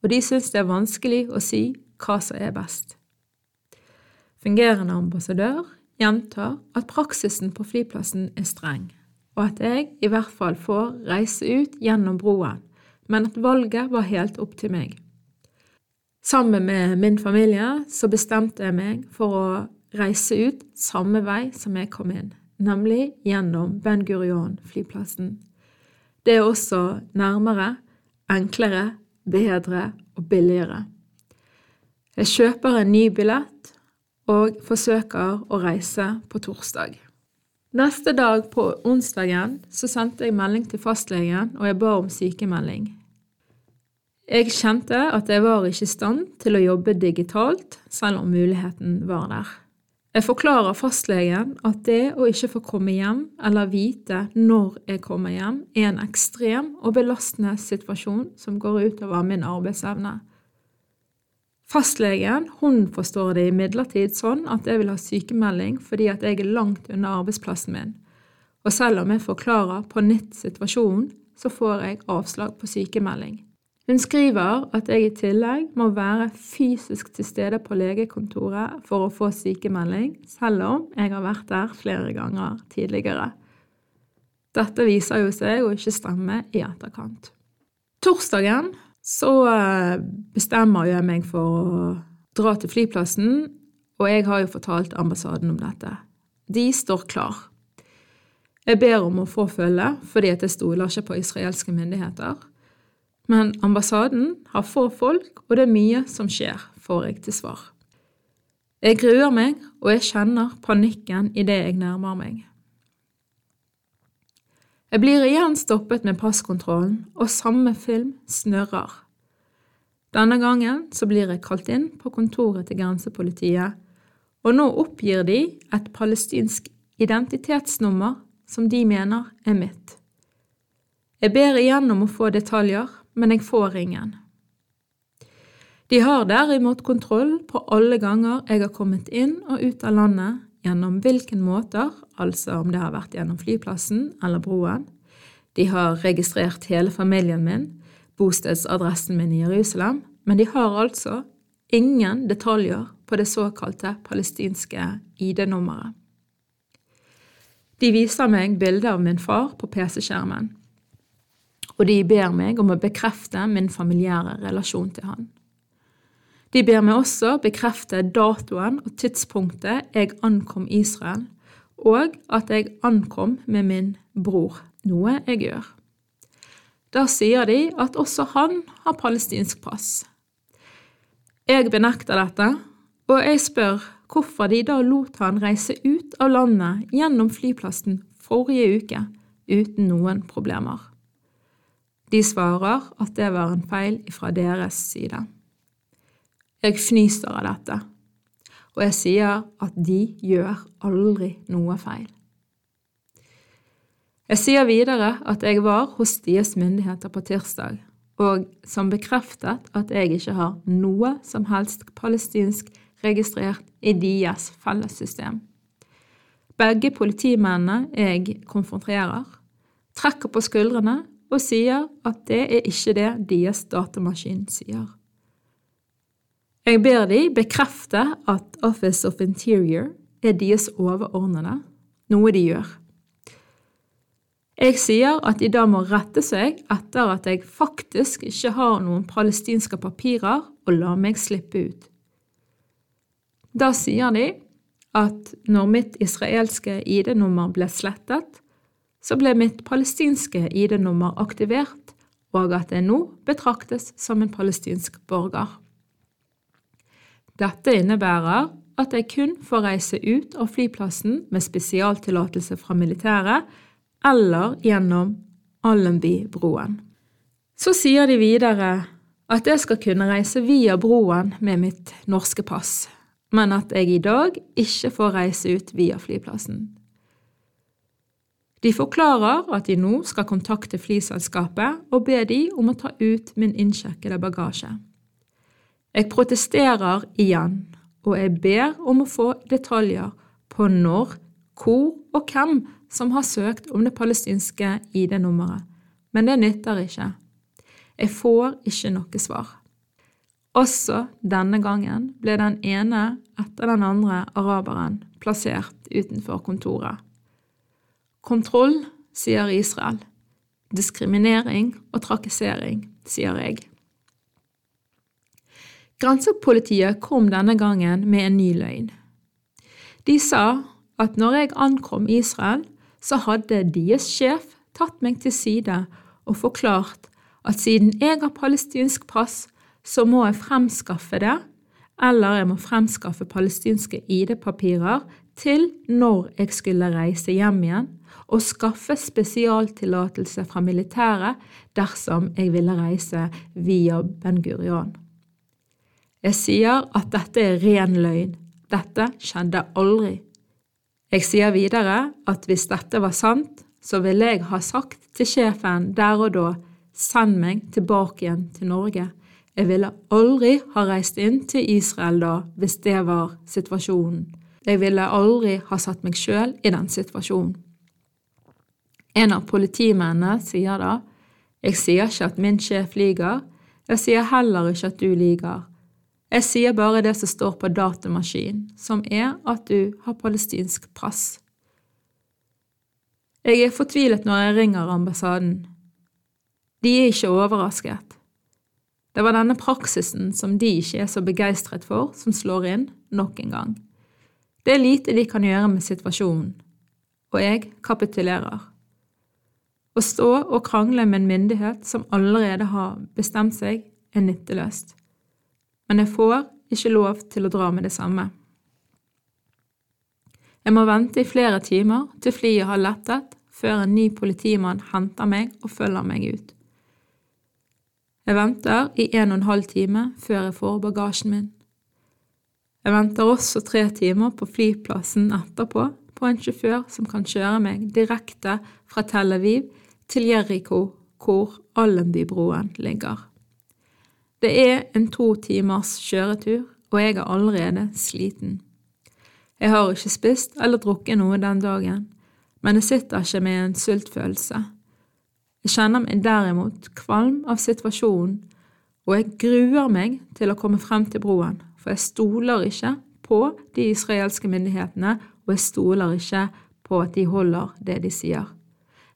og de syns det er vanskelig å si hva som er best. Fungerende ambassadør gjentar at praksisen på flyplassen er streng, og at jeg i hvert fall får reise ut gjennom broen, men at valget var helt opp til meg. Sammen med min familie så bestemte jeg meg for å reise ut samme vei som jeg kom inn, nemlig gjennom Ben Gurion-flyplassen. Det er også nærmere, enklere, bedre og billigere. Jeg kjøper en ny billett og forsøker å reise på torsdag. Neste dag, på onsdagen, så sendte jeg melding til fastlegen, og jeg ba om sykemelding. Jeg kjente at jeg var ikke i stand til å jobbe digitalt, selv om muligheten var der. Jeg forklarer fastlegen at det å ikke få komme hjem eller vite når jeg kommer hjem, er en ekstrem og belastende situasjon som går utover min arbeidsevne. Fastlegen hun forstår det imidlertid sånn at jeg vil ha sykemelding fordi at jeg er langt unna arbeidsplassen min, og selv om jeg forklarer på nytt situasjonen, så får jeg avslag på sykemelding. Hun skriver at jeg i tillegg må være fysisk til stede på legekontoret for å få sykemelding, selv om jeg har vært der flere ganger tidligere. Dette viser jo seg å ikke stemme i etterkant. Torsdagen så eh, bestemmer jeg meg for å dra til flyplassen, og jeg har jo fortalt ambassaden om dette. De står klar. Jeg ber om å få følge fordi jeg stoler ikke på israelske myndigheter. Men ambassaden har få folk, og det er mye som skjer, får jeg til svar. Jeg gruer meg, og jeg kjenner panikken idet jeg nærmer meg. Jeg blir igjen stoppet med passkontrollen, og samme film snørrer. Denne gangen så blir jeg kalt inn på kontoret til grensepolitiet, og nå oppgir de et palestinsk identitetsnummer som de mener er mitt. Jeg ber igjen om å få detaljer, men jeg får ingen. De har derimot kontroll på alle ganger jeg har kommet inn og ut av landet gjennom hvilken måter, altså om det har vært gjennom flyplassen eller broen. De har registrert hele familien min, bostedsadressen min i Jerusalem, men de har altså ingen detaljer på det såkalte palestinske ID-nummeret. De viser meg bilder av min far på PC-skjermen, og de ber meg om å bekrefte min familiære relasjon til han. De ber meg også bekrefte datoen og tidspunktet jeg ankom Israel, og at jeg ankom med min bror, noe jeg gjør. Da sier de at også han har palestinsk pass. Jeg benekter dette, og jeg spør hvorfor de da lot han reise ut av landet gjennom flyplassen forrige uke uten noen problemer. De svarer at det var en feil fra deres side. Jeg fnyser av dette, og jeg sier at de gjør aldri noe feil. Jeg sier videre at jeg var hos deres myndigheter på tirsdag, og som bekreftet at jeg ikke har noe som helst palestinsk registrert i deres fellessystem. Begge politimennene jeg konfronterer, trekker på skuldrene og sier at det er ikke det deres datamaskin sier. Jeg ber de bekrefte at Office of Interior er deres overordnede, noe de gjør. Jeg sier at de da må rette seg etter at jeg faktisk ikke har noen palestinske papirer, og la meg slippe ut. Da sier de at når mitt israelske ID-nummer ble slettet, så ble mitt palestinske ID-nummer aktivert, og at jeg nå betraktes som en palestinsk borger. Dette innebærer at jeg kun får reise ut av flyplassen med spesialtillatelse fra militæret eller gjennom Allenby-broen. Så sier de videre at jeg skal kunne reise via broen med mitt norske pass, men at jeg i dag ikke får reise ut via flyplassen. De forklarer at de nå skal kontakte flyselskapet og be de om å ta ut min innsjekkede bagasje. Jeg protesterer igjen, og jeg ber om å få detaljer på når, hvor og hvem som har søkt om det palestinske ID-nummeret, men det nytter ikke. Jeg får ikke noe svar. Også denne gangen ble den ene etter den andre araberen plassert utenfor kontoret. Kontroll, sier Israel. Diskriminering og trakassering, sier jeg. Grensepolitiet kom denne gangen med en ny løgn. De sa at når jeg ankom Israel, så hadde deres sjef tatt meg til side og forklart at siden jeg har palestinsk pass, så må jeg fremskaffe det, eller jeg må fremskaffe palestinske ID-papirer til når jeg skulle reise hjem igjen, og skaffe spesialtillatelse fra militæret dersom jeg ville reise via Ben Gurion. Jeg sier at dette er ren løgn. Dette skjedde aldri. Jeg sier videre at hvis dette var sant, så ville jeg ha sagt til sjefen der og da send meg tilbake igjen til Norge. Jeg ville aldri ha reist inn til Israel da, hvis det var situasjonen. Jeg ville aldri ha satt meg sjøl i den situasjonen. En av politimennene sier da, jeg sier ikke at min sjef lyver, jeg sier heller ikke at du lyver. Jeg sier bare det som står på datamaskinen, som er at du har palestinsk pass. Jeg er fortvilet når jeg ringer ambassaden. De er ikke overrasket. Det var denne praksisen som de ikke er så begeistret for, som slår inn nok en gang. Det er lite de kan gjøre med situasjonen, og jeg kapitulerer. Å stå og krangle med en myndighet som allerede har bestemt seg, er nytteløst. Men jeg får ikke lov til å dra med det samme. Jeg må vente i flere timer til flyet har lettet, før en ny politimann henter meg og følger meg ut. Jeg venter i en og en halv time før jeg får bagasjen min. Jeg venter også tre timer på flyplassen etterpå på en sjåfør som kan kjøre meg direkte fra Tel Aviv til Jeriko, hvor Allenbybroen ligger. Det er en to timers kjøretur, og jeg er allerede sliten. Jeg har ikke spist eller drukket noe den dagen, men jeg sitter ikke med en sultfølelse. Jeg kjenner meg derimot kvalm av situasjonen, og jeg gruer meg til å komme frem til broen, for jeg stoler ikke på de israelske myndighetene, og jeg stoler ikke på at de holder det de sier.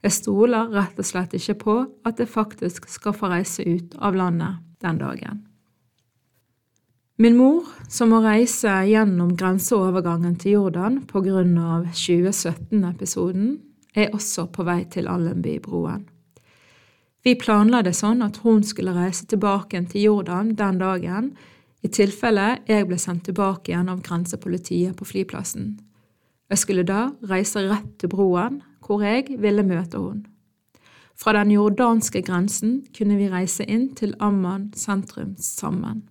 Jeg stoler rett og slett ikke på at jeg faktisk skal få reise ut av landet den dagen. Min mor, som må reise gjennom grenseovergangen til Jordan av 2017-episoden, er også på vei til Allenby-broen. Vi planla det sånn at hun skulle reise tilbake til Jordan den dagen, i tilfelle jeg ble sendt tilbake av grensepolitiet på flyplassen. Jeg skulle da reise rett til broen, hvor jeg ville møte henne. Fra den jordanske grensen kunne vi reise inn til Amman sentrum sammen.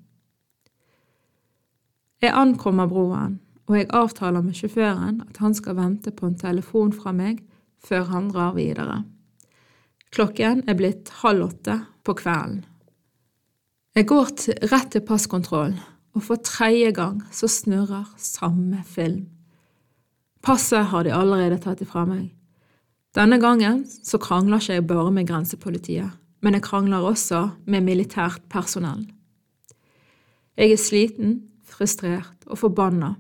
Jeg ankommer broen, og jeg avtaler med sjåføren at han skal vente på en telefon fra meg før han drar videre. Klokken er blitt halv åtte på kvelden. Jeg går til, rett til passkontrollen, og for tredje gang så snurrer samme film. Passet har de allerede tatt ifra meg. Denne gangen så krangler ikke jeg bare med grensepolitiet, men jeg krangler også med militært personell. Jeg er sliten frustrert og forbanna.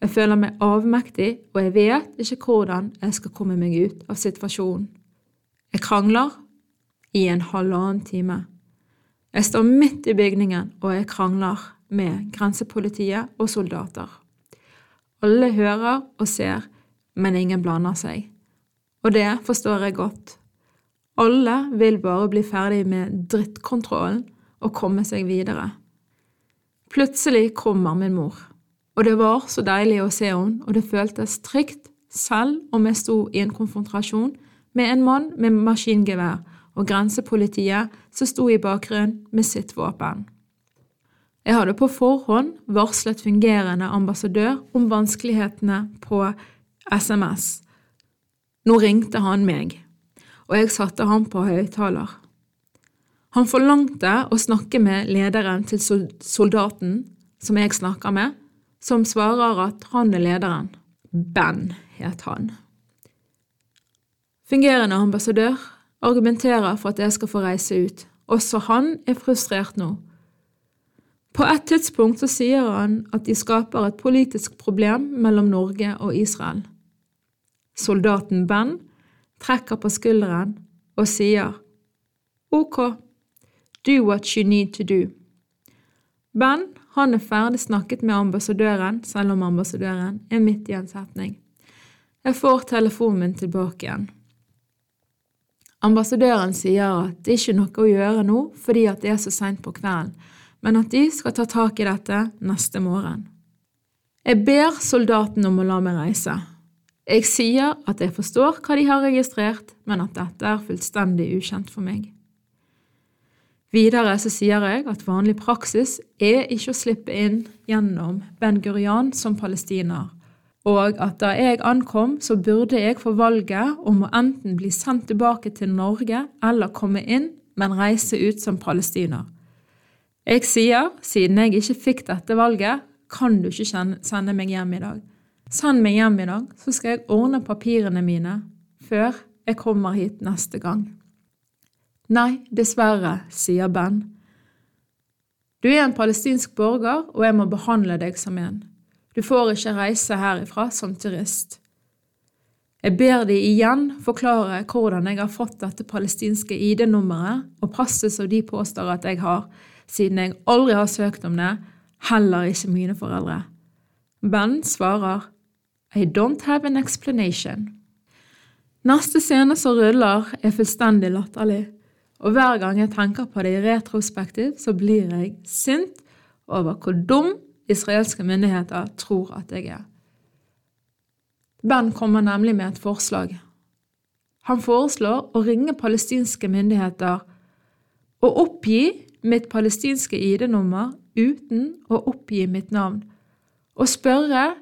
Jeg føler meg avmektig, og jeg vet ikke hvordan jeg skal komme meg ut av situasjonen. Jeg krangler i en halvannen time. Jeg står midt i bygningen, og jeg krangler med grensepolitiet og soldater. Alle hører og ser, men ingen blander seg. Og det forstår jeg godt. Alle vil bare bli ferdig med drittkontrollen og komme seg videre. Plutselig kommer min mor, og det var så deilig å se henne, og det føltes trygt, selv om jeg sto i en konfrontasjon med en mann med maskingevær og grensepolitiet som sto i bakgrunnen med sitt våpen. Jeg hadde på forhånd varslet fungerende ambassadør om vanskelighetene på SMS. Nå ringte han meg, og jeg satte ham på høyttaler. Han forlangte å snakke med lederen til soldaten som jeg snakker med, som svarer at han er lederen. Ben het han. Fungerende ambassadør argumenterer for at jeg skal få reise ut. Også han er frustrert nå. På et tidspunkt så sier han at de skaper et politisk problem mellom Norge og Israel. Soldaten Ben trekker på skulderen og sier ok. Do what you need to do. Ben han er ferdig snakket med ambassadøren, selv om ambassadøren er midt i en setning. Jeg får telefonen min tilbake igjen. Ambassadøren sier at det ikke er noe å gjøre nå fordi at det er så seint på kvelden, men at de skal ta tak i dette neste morgen. Jeg ber soldaten om å la meg reise. Jeg sier at jeg forstår hva de har registrert, men at dette er fullstendig ukjent for meg. Videre så sier jeg at vanlig praksis er ikke å slippe inn gjennom Ben Gurian som palestiner, og at da jeg ankom, så burde jeg få valget om å enten bli sendt tilbake til Norge eller komme inn, men reise ut som palestiner. Jeg sier, siden jeg ikke fikk dette valget, kan du ikke sende meg hjem i dag. Send meg hjem i dag, så skal jeg ordne papirene mine før jeg kommer hit neste gang. Nei, dessverre, sier Ben. Du er en palestinsk borger, og jeg må behandle deg som en. Du får ikke reise herifra som turist. Jeg ber de igjen forklare hvordan jeg har fått dette palestinske ID-nummeret og passet som de påstår at jeg har, siden jeg aldri har søkt om det, heller ikke mine foreldre. Ben svarer I don't have an explanation. Neste scene som ruller, er fullstendig latterlig og hver gang jeg tenker på det i retrospektiv, så blir jeg sint over hvor dum israelske myndigheter tror at jeg er. Ben kommer nemlig med et forslag. Han foreslår å ringe palestinske myndigheter og oppgi mitt palestinske ID-nummer uten å oppgi mitt navn, og spørre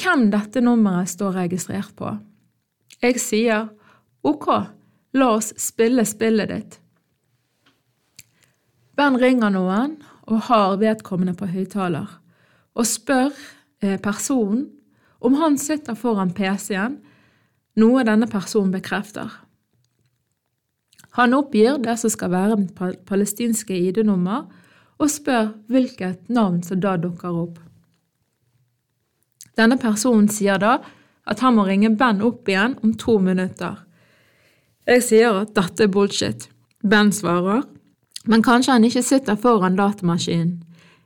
hvem dette nummeret står registrert på. Jeg sier ok, la oss spille spillet ditt. Ben ringer noen og har vedkommende på høyttaler, og spør eh, personen om han sitter foran PC-en, noe denne personen bekrefter. Han oppgir det som skal være mitt palestinske ID-nummer, og spør hvilket navn som da dukker opp. Denne personen sier da at han må ringe Ben opp igjen om to minutter. Jeg sier at dette er bullshit. Ben svarer, men kanskje han ikke sitter foran datamaskinen.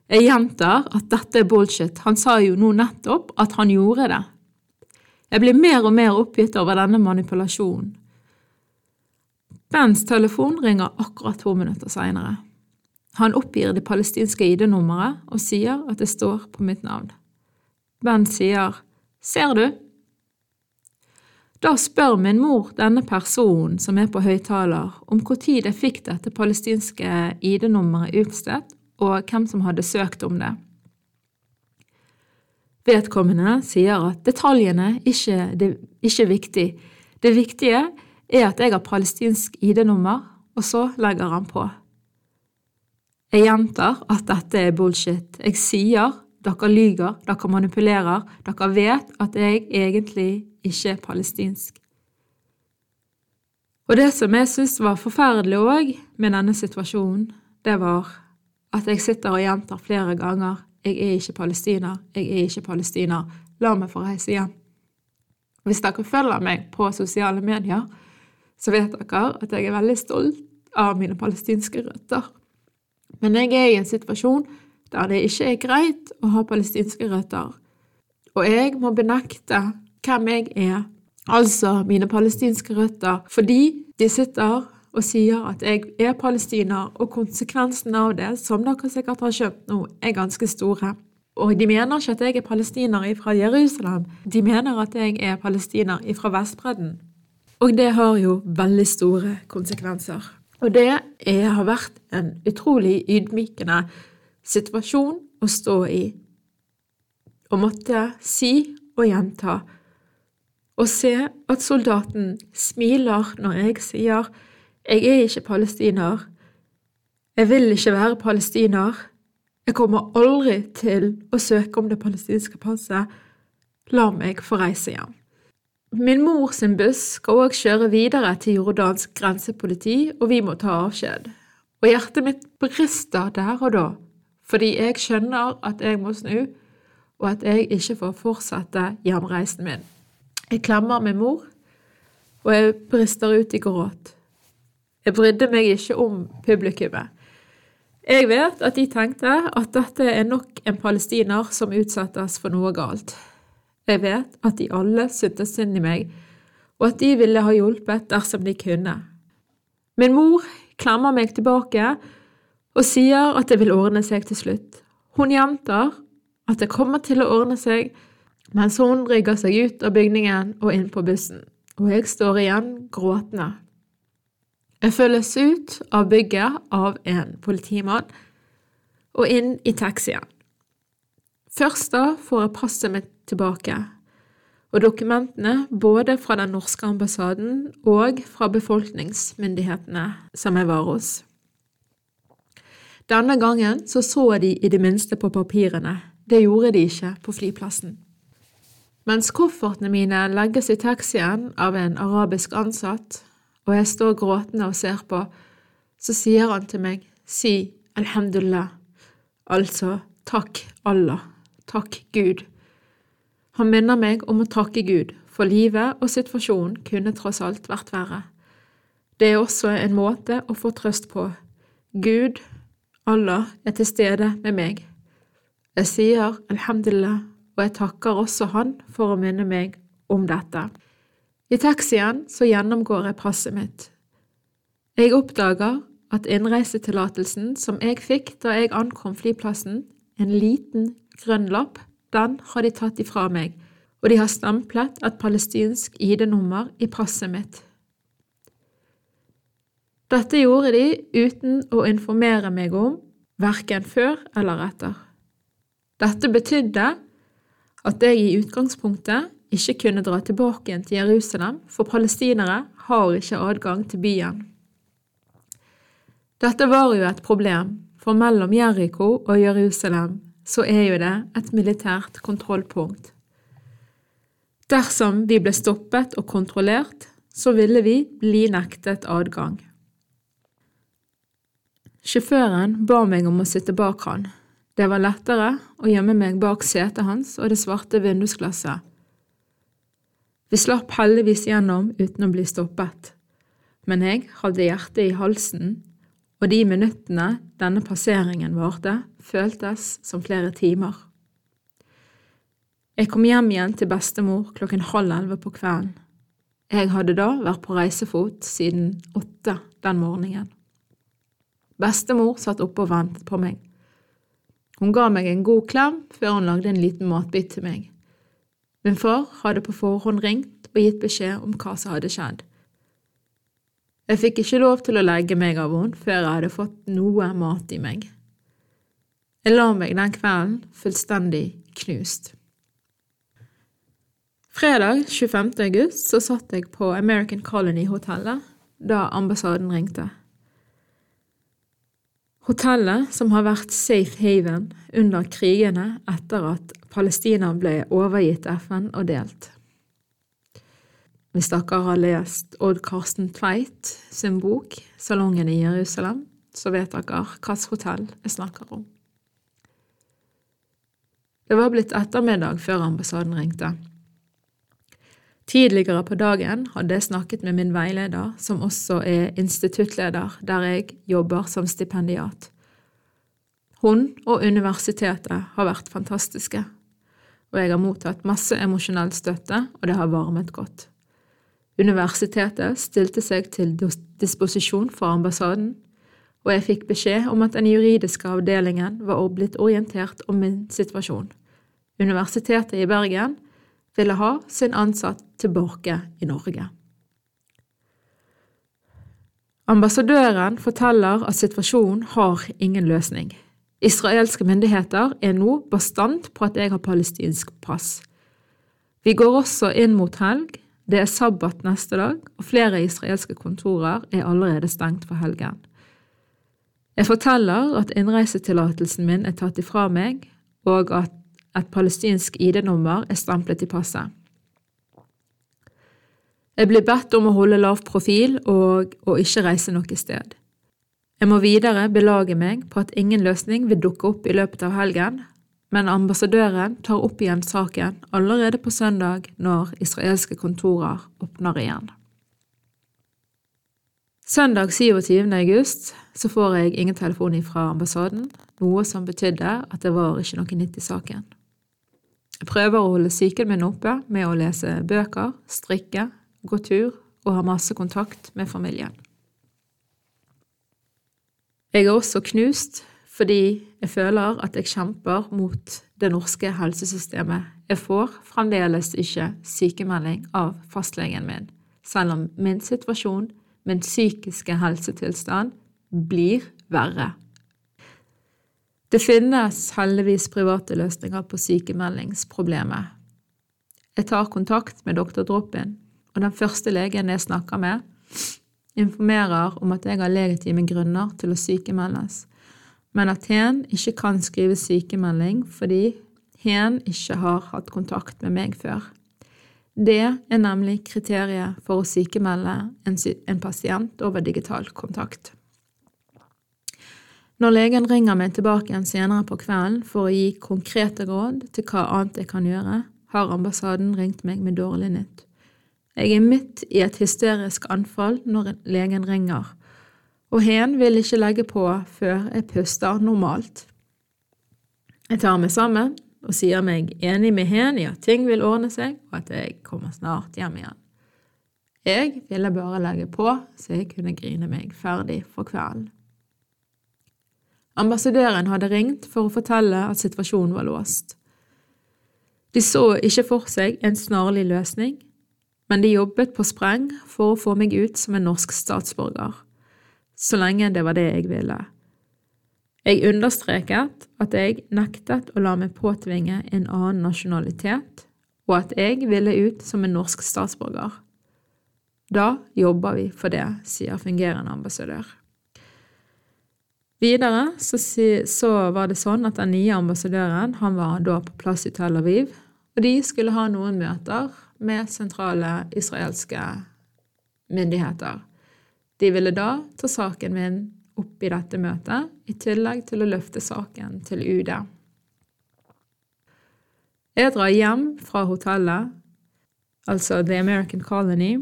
Jeg gjentar at dette er bullshit, han sa jo nå nettopp at han gjorde det. Jeg blir mer og mer oppgitt over denne manipulasjonen. Bens telefon ringer akkurat to minutter seinere. Han oppgir det palestinske ID-nummeret og sier at det står på mitt navn. Ben sier, Ser du? Da spør min mor denne personen som er på høyttaler, om når jeg fikk dette palestinske ID-nummeret utstedt, og hvem som hadde søkt om det. Vedkommende sier at detaljene ikke, det, ikke er viktig. Det viktige er at jeg har palestinsk ID-nummer, og så legger han på. Jeg gjentar at dette er bullshit. Jeg sier dere lyver, dere manipulerer, dere vet at jeg egentlig ikke er palestinsk. Og det som jeg syntes var forferdelig òg med denne situasjonen, det var at jeg sitter og gjentar flere ganger jeg er ikke palestiner, jeg er ikke palestiner, la meg få reise hjem. Hvis dere følger meg på sosiale medier, så vet dere at jeg er veldig stolt av mine palestinske røtter. Men jeg er i en situasjon der det ikke er greit å ha palestinske røtter, og jeg må benekte hvem jeg er, altså mine palestinske røtter, fordi de sitter og sier at jeg er palestiner, og konsekvensene av det, som dere sikkert har skjønt nå, er ganske store. Og de mener ikke at jeg er palestiner fra Jerusalem, de mener at jeg er palestiner fra Vestbredden. Og det har jo veldig store konsekvenser. Og det er, har vært en utrolig ydmykende situasjon å stå i. Å måtte si og gjenta. Og se at soldaten smiler når jeg sier jeg er ikke palestiner. Jeg vil ikke være palestiner. Jeg kommer aldri til å søke om det palestinske passet. La meg få reise hjem. Min mor sin buss skal òg kjøre videre til jordansk grensepoliti, og vi må ta avskjed. Og hjertet mitt brister der og da, fordi jeg skjønner at jeg må snu, og at jeg ikke får fortsette hjemreisen min. Jeg klemmer min mor, og jeg brister ut i gråt. Jeg brydde meg ikke om publikummet. Jeg vet at de tenkte at dette er nok en palestiner som utsettes for noe galt. Jeg vet at de alle syntes synd i meg, og at de ville ha hjulpet dersom de kunne. Min mor klemmer meg tilbake og sier at det vil ordne seg til slutt. Hun gjentar at det kommer til å ordne seg, mens hun rygger seg ut av bygningen og inn på bussen, og jeg står igjen gråtende. Jeg følges ut av bygget av en politimann og inn i taxien. Først da får jeg passet mitt tilbake, og dokumentene både fra den norske ambassaden og fra befolkningsmyndighetene som jeg var hos. Denne gangen så, så de i det minste på papirene, det gjorde de ikke på flyplassen. Mens koffertene mine legges i taxien av en arabisk ansatt, og jeg står gråtende og ser på, så sier han til meg, si alhamdulillah, altså takk Allah, takk Gud. Han minner meg om å takke Gud, for livet og situasjonen kunne tross alt vært verre. Det er også en måte å få trøst på. Gud, Allah, er til stede med meg. Jeg sier alhamdulillah, og jeg takker også Han for å minne meg om dette. I taxien så gjennomgår jeg passet mitt. Jeg oppdager at innreisetillatelsen som jeg fikk da jeg ankom flyplassen, en liten grønn lapp, den har de tatt ifra meg, og de har stemplet et palestinsk ID-nummer i passet mitt. Dette gjorde de uten å informere meg om, verken før eller etter. Dette betydde at jeg i utgangspunktet ikke kunne dra tilbake igjen til Jerusalem, for palestinere har ikke adgang til byen. Dette var jo et problem, for mellom Jeriko og Jerusalem så er jo det et militært kontrollpunkt. Dersom vi ble stoppet og kontrollert, så ville vi bli nektet adgang. Sjåføren ba meg om å sitte bak han. Det var lettere å gjemme meg bak setet hans og det svarte vindusglasset. Vi slapp heldigvis gjennom uten å bli stoppet, men jeg hadde hjertet i halsen, og de minuttene denne passeringen varte, føltes som flere timer. Jeg kom hjem igjen til bestemor klokken halv elleve på kvelden. Jeg hadde da vært på reisefot siden åtte den morgenen. Bestemor satt oppe og ventet på meg. Hun ga meg en god klem før hun lagde en liten matbit til meg. Min far hadde på forhånd ringt og gitt beskjed om hva som hadde skjedd. Jeg fikk ikke lov til å legge meg av henne før jeg hadde fått noe mat i meg. Jeg la meg den kvelden fullstendig knust. Fredag 25. august så satt jeg på American Colony-hotellet da ambassaden ringte. Hotellet, som har vært safe haven under krigene etter at Palestina ble overgitt FN og delt. Hvis dere har lest Odd Karsten Tveit sin bok Salongen i Jerusalem, så vet dere hvilket hotell jeg snakker om. Det var blitt ettermiddag før ambassaden ringte. Tidligere på dagen hadde jeg snakket med min veileder, som også er instituttleder der jeg jobber som stipendiat. Hun og universitetet har vært fantastiske, og jeg har mottatt masse emosjonell støtte, og det har varmet godt. Universitetet stilte seg til disposisjon for ambassaden, og jeg fikk beskjed om at den juridiske avdelingen var blitt orientert om min situasjon. Universitetet i Bergen ville ha sin ansatt tilbake i Norge. Ambassadøren forteller at situasjonen har ingen løsning. Israelske myndigheter er nå bastant på at jeg har palestinsk pass. Vi går også inn mot helg, det er sabbat neste dag, og flere israelske kontorer er allerede stengt for helgen. Jeg forteller at innreisetillatelsen min er tatt ifra meg, og at et palestinsk ID-nummer er stemplet i passet. Jeg blir bedt om å holde lav profil og å ikke reise noe sted. Jeg må videre belage meg på at ingen løsning vil dukke opp i løpet av helgen, men ambassadøren tar opp igjen saken allerede på søndag når israelske kontorer åpner igjen. Søndag 27. august så får jeg ingen telefon fra ambassaden, noe som betydde at det var ikke noe nytt i saken. Jeg prøver å holde psyken min oppe med å lese bøker, strikke, gå tur og ha masse kontakt med familien. Jeg er også knust fordi jeg føler at jeg kjemper mot det norske helsesystemet. Jeg får fremdeles ikke sykemelding av fastlegen min, selv om min situasjon, min psykiske helsetilstand, blir verre. Det finnes heldigvis private løsninger på sykemeldingsproblemet. Jeg tar kontakt med doktor Drop-in, og den første legen jeg snakker med, informerer om at jeg har legitime grunner til å sykemeldes, men at hen ikke kan skrive sykemelding fordi hen ikke har hatt kontakt med meg før. Det er nemlig kriteriet for å sykemelde en, en pasient over digital kontakt. Når legen ringer meg tilbake igjen senere på kvelden for å gi konkrete råd til hva annet jeg kan gjøre, har ambassaden ringt meg med dårlig nytt. Jeg er midt i et hysterisk anfall når legen ringer, og hen vil ikke legge på før jeg puster normalt. Jeg tar meg sammen og sier meg enig med hen i at ting vil ordne seg, og at jeg kommer snart hjem igjen. Jeg ville bare legge på så jeg kunne grine meg ferdig for kvelden. Ambassadøren hadde ringt for å fortelle at situasjonen var låst. De så ikke for seg en snarlig løsning, men de jobbet på spreng for å få meg ut som en norsk statsborger, så lenge det var det jeg ville. Jeg understreket at jeg nektet å la meg påtvinge en annen nasjonalitet, og at jeg ville ut som en norsk statsborger. Da jobber vi for det, sier fungerende ambassadør. Videre så, så, var det sånn at den nye ambassadøren han var da på plass i Tel Aviv, og de skulle ha noen møter med sentrale israelske myndigheter. De ville da ta saken min opp i dette møtet, i tillegg til å løfte saken til UD. Jeg drar hjem fra hotellet, altså The American Colony,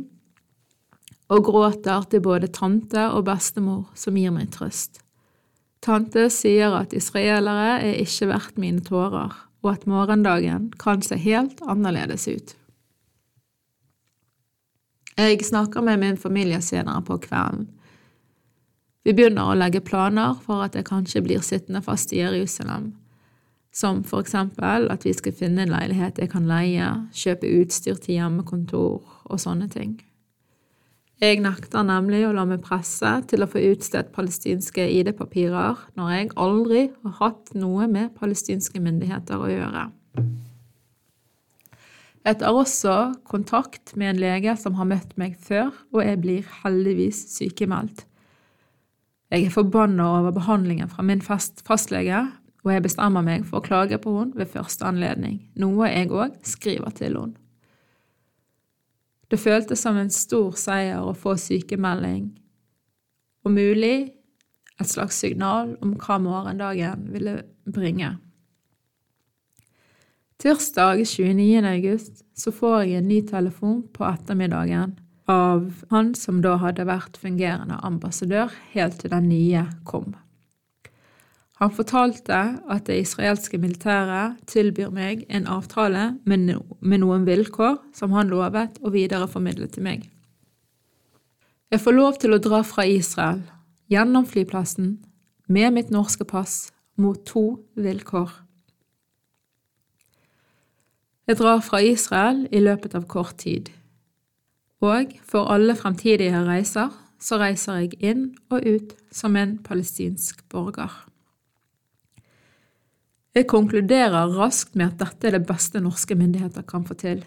og gråter til både tante og bestemor, som gir meg trøst. Tante sier at israelere er ikke verdt mine tårer, og at morgendagen kan se helt annerledes ut. Jeg snakker med min familie senere på kvelden. Vi begynner å legge planer for at jeg kanskje blir sittende fast i Jerusalem, som for eksempel at vi skal finne en leilighet jeg kan leie, kjøpe utstyr til hjemmekontor og sånne ting. Jeg nekter nemlig å la meg presse til å få utstedt palestinske ID-papirer når jeg aldri har hatt noe med palestinske myndigheter å gjøre. Jeg tar også kontakt med en lege som har møtt meg før, og jeg blir heldigvis sykemeldt. Jeg er forbanna over behandlingen fra min fastlege, og jeg bestemmer meg for å klage på henne ved første anledning, noe jeg òg skriver til henne. Det føltes som en stor seier å få sykemelding, og mulig et slags signal om hva morgendagen ville bringe. Tirsdag 29. august så får jeg en ny telefon på ettermiddagen av han som da hadde vært fungerende ambassadør helt til den nye kom. Han fortalte at det israelske militæret tilbyr meg en avtale med, no med noen vilkår som han lovet å videreformidle til meg. Jeg får lov til å dra fra Israel, gjennom flyplassen, med mitt norske pass, mot to vilkår. Jeg drar fra Israel i løpet av kort tid, og for alle fremtidige reiser så reiser jeg inn og ut som en palestinsk borger. Jeg konkluderer raskt med at dette er det beste norske myndigheter kan få til.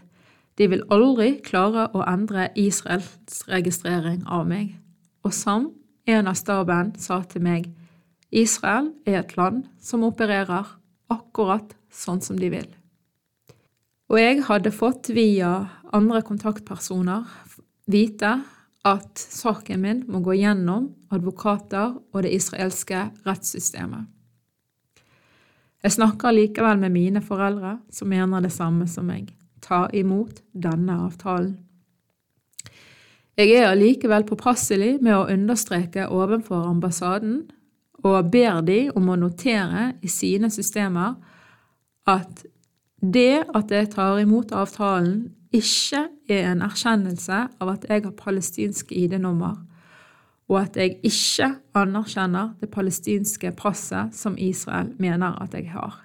De vil aldri klare å endre Israels registrering av meg. Og Sam, en av staben sa til meg, Israel er et land som opererer akkurat sånn som de vil. Og jeg hadde fått via andre kontaktpersoner vite at saken min må gå gjennom advokater og det israelske rettssystemet. Jeg snakker likevel med mine foreldre, som mener det samme som meg. Ta imot denne avtalen. Jeg er allikevel påpasselig med å understreke overfor ambassaden og ber de om å notere i sine systemer at det at jeg tar imot avtalen, ikke er en erkjennelse av at jeg har palestinsk ID-nummer, og at jeg ikke anerkjenner det palestinske passet som Israel mener at jeg har.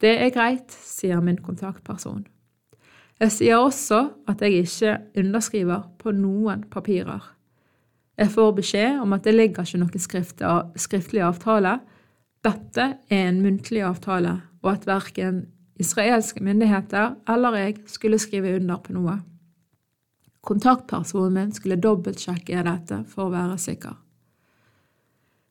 Det er greit, sier min kontaktperson. Jeg sier også at jeg ikke underskriver på noen papirer. Jeg får beskjed om at det ligger ikke noen skriftlig avtale. Dette er en muntlig avtale, og at verken israelske myndigheter eller jeg skulle skrive under på noe. Kontaktpersonen min skulle dobbeltsjekke dette for å være sikker.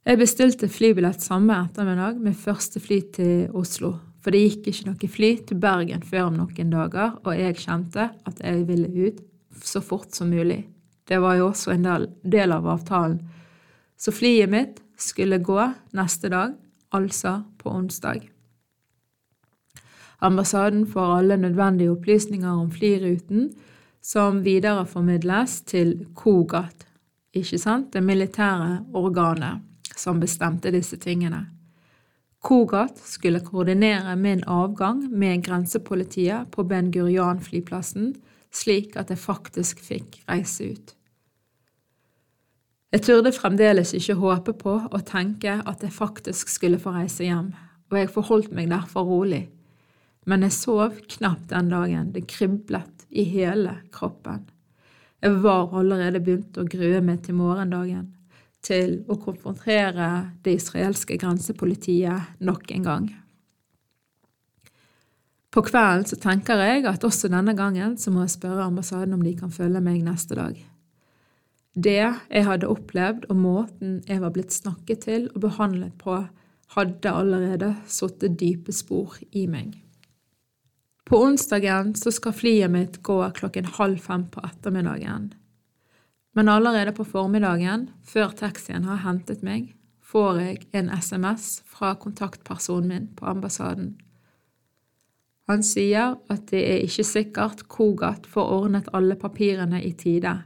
Jeg bestilte flybillett samme ettermiddag med første fly til Oslo, for det gikk ikke noe fly til Bergen før om noen dager, og jeg kjente at jeg ville ut så fort som mulig. Det var jo også en del, av avtalen. Så flyet mitt skulle gå neste dag, altså på onsdag. Ambassaden får alle nødvendige opplysninger om flyruten, som videreformidles til KOGAT, ikke sant, det militære organet som bestemte disse tingene. KOGAT skulle koordinere min avgang med grensepolitiet på Ben Gurian-flyplassen, slik at jeg faktisk fikk reise ut. Jeg turde fremdeles ikke håpe på og tenke at jeg faktisk skulle få reise hjem, og jeg forholdt meg derfor rolig. Men jeg sov knapt den dagen, det kriblet i hele kroppen. Jeg var allerede begynt å grue meg til morgendagen, til å konfrontere det israelske grensepolitiet nok en gang. På kvelden så tenker jeg at også denne gangen så må jeg spørre ambassaden om de kan følge meg neste dag. Det jeg hadde opplevd og måten jeg var blitt snakket til og behandlet på, hadde allerede satt dype spor i meg. På onsdagen så skal flyet mitt gå klokken halv fem på ettermiddagen. Men allerede på formiddagen, før taxien har hentet meg, får jeg en SMS fra kontaktpersonen min på ambassaden. Han sier at det er ikke sikkert Kogat får ordnet alle papirene i tide,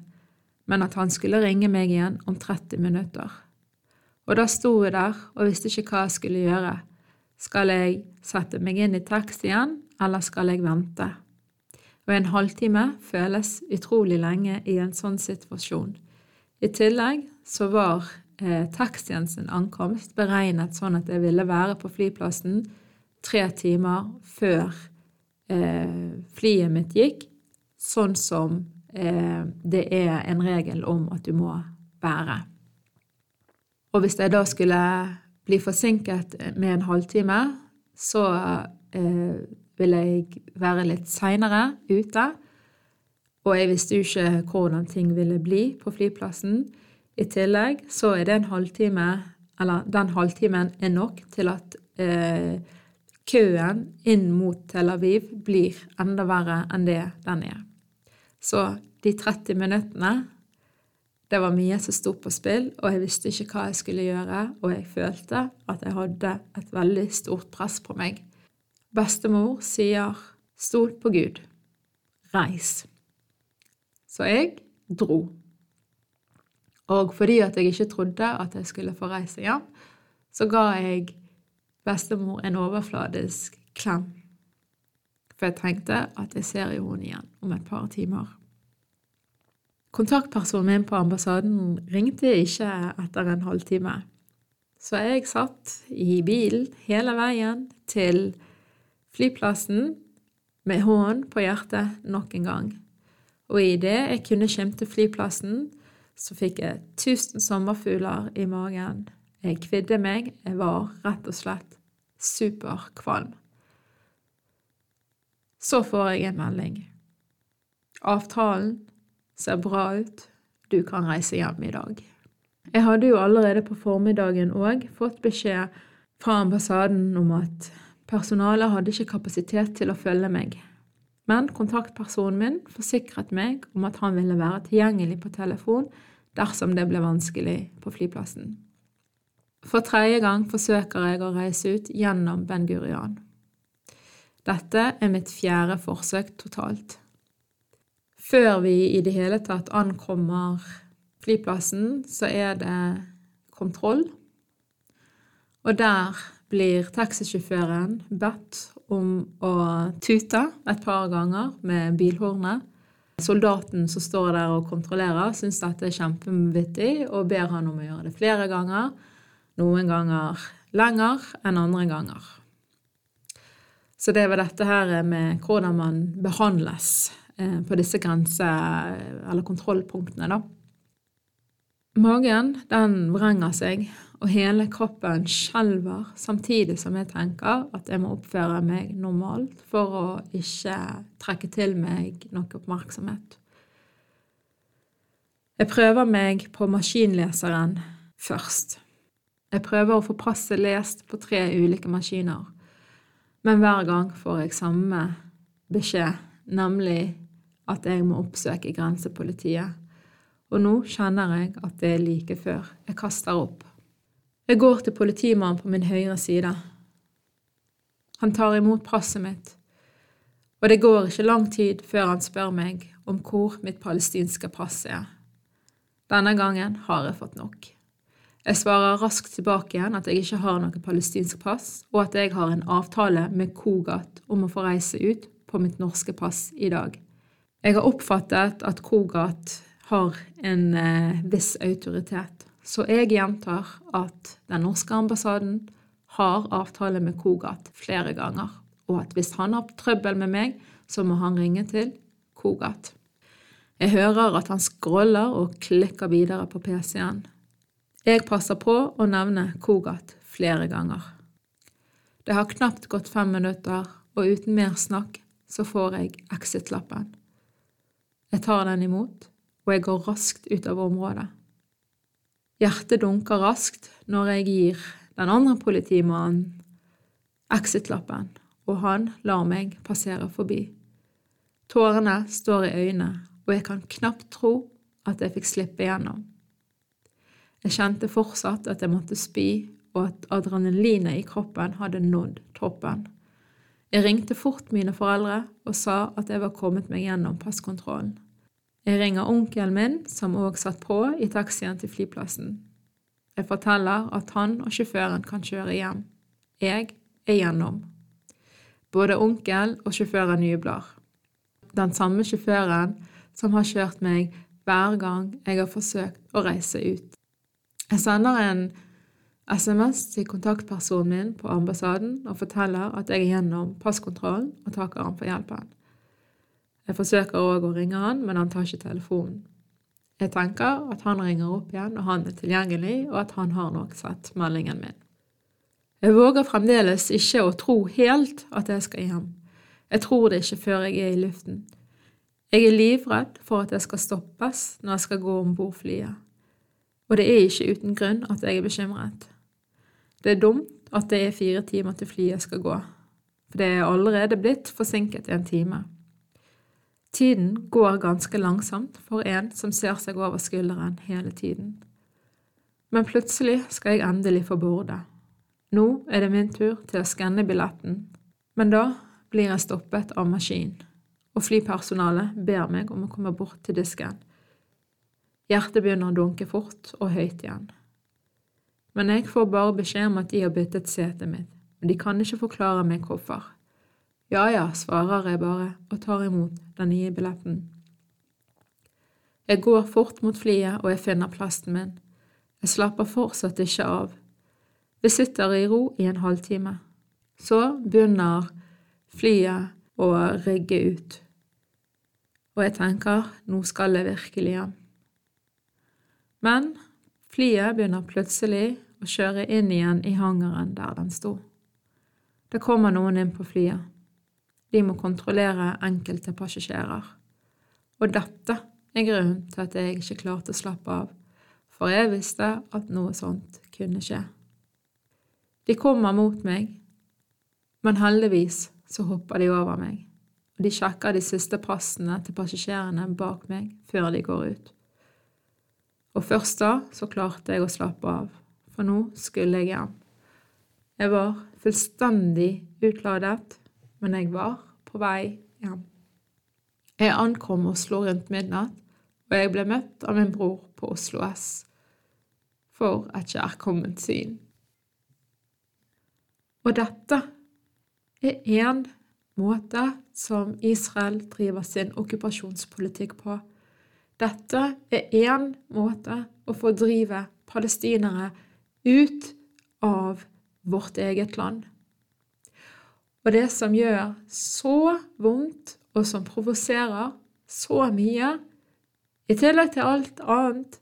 men at han skulle ringe meg igjen om 30 minutter. Og da sto jeg der og visste ikke hva jeg skulle gjøre. Skal jeg sette meg inn i taxien, eller skal jeg vente? Og en halvtime føles utrolig lenge i en sånn situasjon. I tillegg så var eh, taxien sin ankomst beregnet sånn at jeg ville være på flyplassen tre timer før eh, flyet mitt gikk, sånn som eh, det er en regel om at du må være. Og hvis jeg da skulle bli forsinket med en halvtime, så eh, ville jeg være litt seinere ute. Og jeg visste jo ikke hvordan ting ville bli på flyplassen. I tillegg så er det en halvtime, eller den halvtimen er nok til at eh, køen inn mot Tel Aviv blir enda verre enn det den er. Så de 30 minuttene det var mye som sto på spill, og jeg visste ikke hva jeg skulle gjøre, og jeg følte at jeg hadde et veldig stort press på meg. Bestemor sier 'stol på Gud', reis. Så jeg dro. Og fordi at jeg ikke trodde at jeg skulle få reise hjem, så ga jeg bestemor en overfladisk klem. For jeg tenkte at jeg ser jo henne igjen om et par timer. Kontaktpersonen min på ambassaden ringte ikke etter en halvtime. Så jeg satt i bilen hele veien til flyplassen med hånden på hjertet nok en gang. Og idet jeg kunne skimte flyplassen, så fikk jeg tusen sommerfugler i magen. Jeg kvidde meg, jeg var rett og slett superkvalm. Så får jeg en melding. Avtalen ser bra ut, du kan reise hjem i dag. Jeg hadde jo allerede på formiddagen òg fått beskjed fra ambassaden om at personalet hadde ikke kapasitet til å følge meg, men kontaktpersonen min forsikret meg om at han ville være tilgjengelig på telefon dersom det ble vanskelig på flyplassen. For tredje gang forsøker jeg å reise ut gjennom Ben Gurian. Dette er mitt fjerde forsøk totalt. Før vi i det hele tatt ankommer flyplassen, så er det kontroll. Og der blir taxisjåføren bedt om å tute et par ganger med bilhornet. Soldaten som står der og kontrollerer, syns dette er kjempevittig og ber han om å gjøre det flere ganger. Noen ganger lenger enn andre ganger. Så det var dette her med hvordan man behandles Eh, på disse grense- eller kontrollpunktene, da. Magen, den vrenger seg, og hele kroppen skjelver, samtidig som jeg tenker at jeg må oppføre meg normalt for å ikke trekke til meg noe oppmerksomhet. Jeg prøver meg på maskinleseren først. Jeg prøver å få passet lest på tre ulike maskiner, men hver gang får jeg samme beskjed, nemlig at jeg må oppsøke grensepolitiet, og nå kjenner jeg at det er like før jeg kaster opp. Jeg går til politimannen på min høyre side. Han tar imot passet mitt, og det går ikke lang tid før han spør meg om hvor mitt palestinske pass er. Denne gangen har jeg fått nok. Jeg svarer raskt tilbake igjen at jeg ikke har noe palestinsk pass, og at jeg har en avtale med Kogat om å få reise ut på mitt norske pass i dag. Jeg har oppfattet at Kogat har en eh, viss autoritet, så jeg gjentar at den norske ambassaden har avtale med Kogat flere ganger, og at hvis han har trøbbel med meg, så må han ringe til Kogat. Jeg hører at han scroller og klikker videre på PC-en. Jeg passer på å nevne Kogat flere ganger. Det har knapt gått fem minutter, og uten mer snakk så får jeg exit-lappen. Jeg tar den imot, og jeg går raskt ut av området. Hjertet dunker raskt når jeg gir den andre politimannen exit-lappen, og han lar meg passere forbi. Tårene står i øynene, og jeg kan knapt tro at jeg fikk slippe igjennom. Jeg kjente fortsatt at jeg måtte spy, og at adrenalinet i kroppen hadde nådd toppen. Jeg ringte fort mine foreldre og sa at jeg var kommet meg gjennom passkontrollen. Jeg ringer onkelen min, som òg satt på i taxien til flyplassen. Jeg forteller at han og sjåføren kan kjøre hjem. Jeg er gjennom. Både onkel og sjåføren jubler. Den samme sjåføren som har kjørt meg hver gang jeg har forsøkt å reise ut. Jeg sender en SMS til kontaktpersonen min på ambassaden og forteller at jeg er gjennom passkontrollen og takker han for hjelpen. Jeg forsøker òg å ringe han, men han tar ikke telefonen. Jeg tenker at han ringer opp igjen og han er tilgjengelig, og at han har nok sett meldingen min. Jeg våger fremdeles ikke å tro helt at jeg skal hjem. Jeg tror det ikke før jeg er i luften. Jeg er livredd for at jeg skal stoppes når jeg skal gå om bord flyet. Og det er ikke uten grunn at jeg er bekymret. Det er dumt at det er fire timer til flyet skal gå, for det er allerede blitt forsinket en time. Tiden går ganske langsomt for en som ser seg over skulderen hele tiden. Men plutselig skal jeg endelig få borde. Nå er det min tur til å skanne billetten, men da blir jeg stoppet av maskin, og flypersonalet ber meg om å komme bort til disken. Hjertet begynner å dunke fort og høyt igjen. Men jeg får bare beskjed om at de har byttet setet mitt, og de kan ikke forklare meg hvorfor. Ja ja, svarer jeg bare og tar imot den nye billetten. Jeg går fort mot flyet og jeg finner plassen min. Jeg slapper fortsatt ikke av. Vi sitter i ro i en halvtime. Så begynner flyet å rigge ut. Og jeg tenker nå skal jeg virkelig hjem. Men flyet begynner plutselig å kjøre inn igjen i hangaren der den sto. Det kommer noen inn på flyet. De må kontrollere enkelte passasjerer. Og dette er grunnen til at jeg ikke klarte å slappe av, for jeg visste at noe sånt kunne skje. De kommer mot meg, men heldigvis så hopper de over meg, og de sjekker de siste passene til passasjerene bak meg før de går ut. Og først da så klarte jeg å slappe av, for nå skulle jeg hjem. Jeg var fullstendig utladet men jeg var vei hjem. Jeg ankom Oslo rundt midnatt, og jeg ble møtt av min bror på Oslo S for et kjærkomment syn. Og dette er én måte som Israel driver sin okkupasjonspolitikk på. Dette er én måte å fordrive palestinere ut av vårt eget land. Og det som gjør så vondt, og som provoserer så mye, i tillegg til alt annet,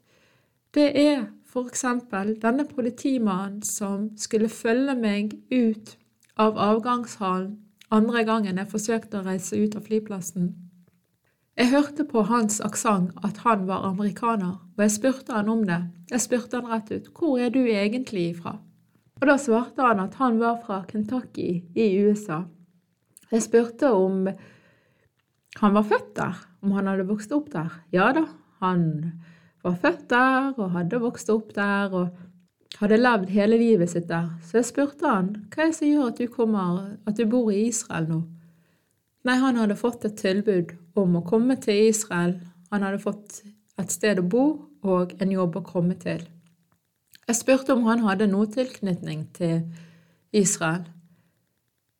det er eksempel denne politimannen som skulle følge meg ut av avgangshallen andre gangen jeg forsøkte å reise ut av flyplassen. Jeg hørte på hans aksent at han var amerikaner, og jeg spurte han om det. Jeg spurte han rett ut, hvor er du egentlig ifra? Og da svarte han at han var fra Kentucky i USA. Jeg spurte om han var født der, om han hadde vokst opp der. Ja da, han var født der og hadde vokst opp der og hadde levd hele livet sitt der. Så jeg spurte han hva er det som gjør at du, kommer, at du bor i Israel nå. Nei, han hadde fått et tilbud om å komme til Israel. Han hadde fått et sted å bo og en jobb å komme til. Jeg spurte om han hadde noe tilknytning til Israel.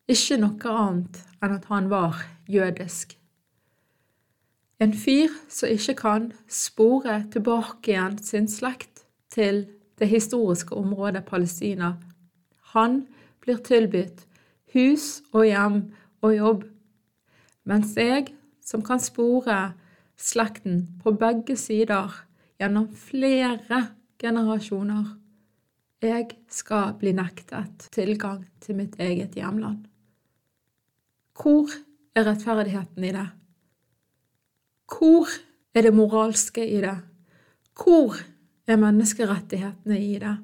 Ikke noe annet enn at han var jødisk. En fyr som ikke kan spore tilbake igjen sin slekt til det historiske området Palestina. Han blir tilbudt hus og hjem og jobb, mens jeg, som kan spore slekten på begge sider gjennom flere generasjoner. Jeg skal bli nektet tilgang til mitt eget hjemland. Hvor er rettferdigheten i det? Hvor er det moralske i det? Hvor er menneskerettighetene i det?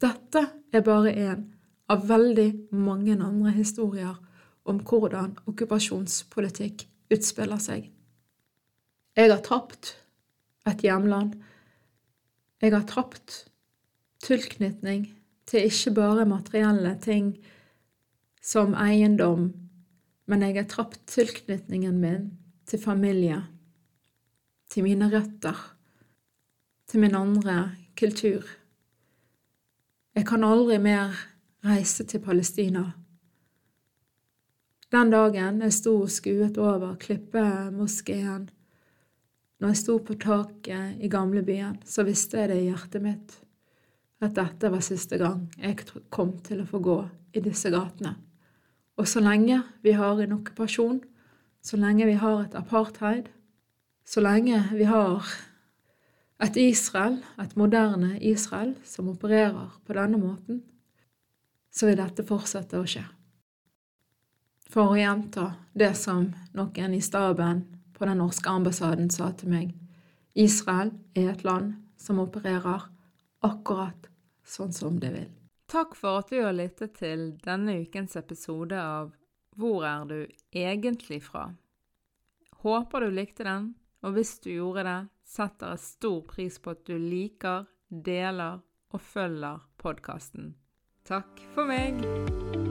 Dette er bare en av veldig mange andre historier om hvordan okkupasjonspolitikk utspiller seg. Jeg har tapt et hjemland. Jeg har tapt tilknytning til ikke bare materielle ting som eiendom, men jeg har tapt tilknytningen min til familie, til mine røtter, til min andre kultur. Jeg kan aldri mer reise til Palestina. Den dagen jeg sto og skuet over Klippemoskeen, når jeg sto på taket i gamlebyen, så visste jeg det i hjertet mitt at dette var siste gang jeg kom til å få gå i disse gatene. Og så lenge vi har en okkupasjon, så lenge vi har et apartheid, så lenge vi har et Israel, et moderne Israel, som opererer på denne måten, så vil dette fortsette å skje. For å gjenta det som noen i staben på den norske ambassaden sa til meg, Israel er et land som opererer akkurat sånn som det vil. Takk for at du har lyttet til denne ukens episode av Hvor er du egentlig fra? Håper du likte den, og hvis du gjorde det, setter jeg stor pris på at du liker, deler og følger podkasten. Takk for meg!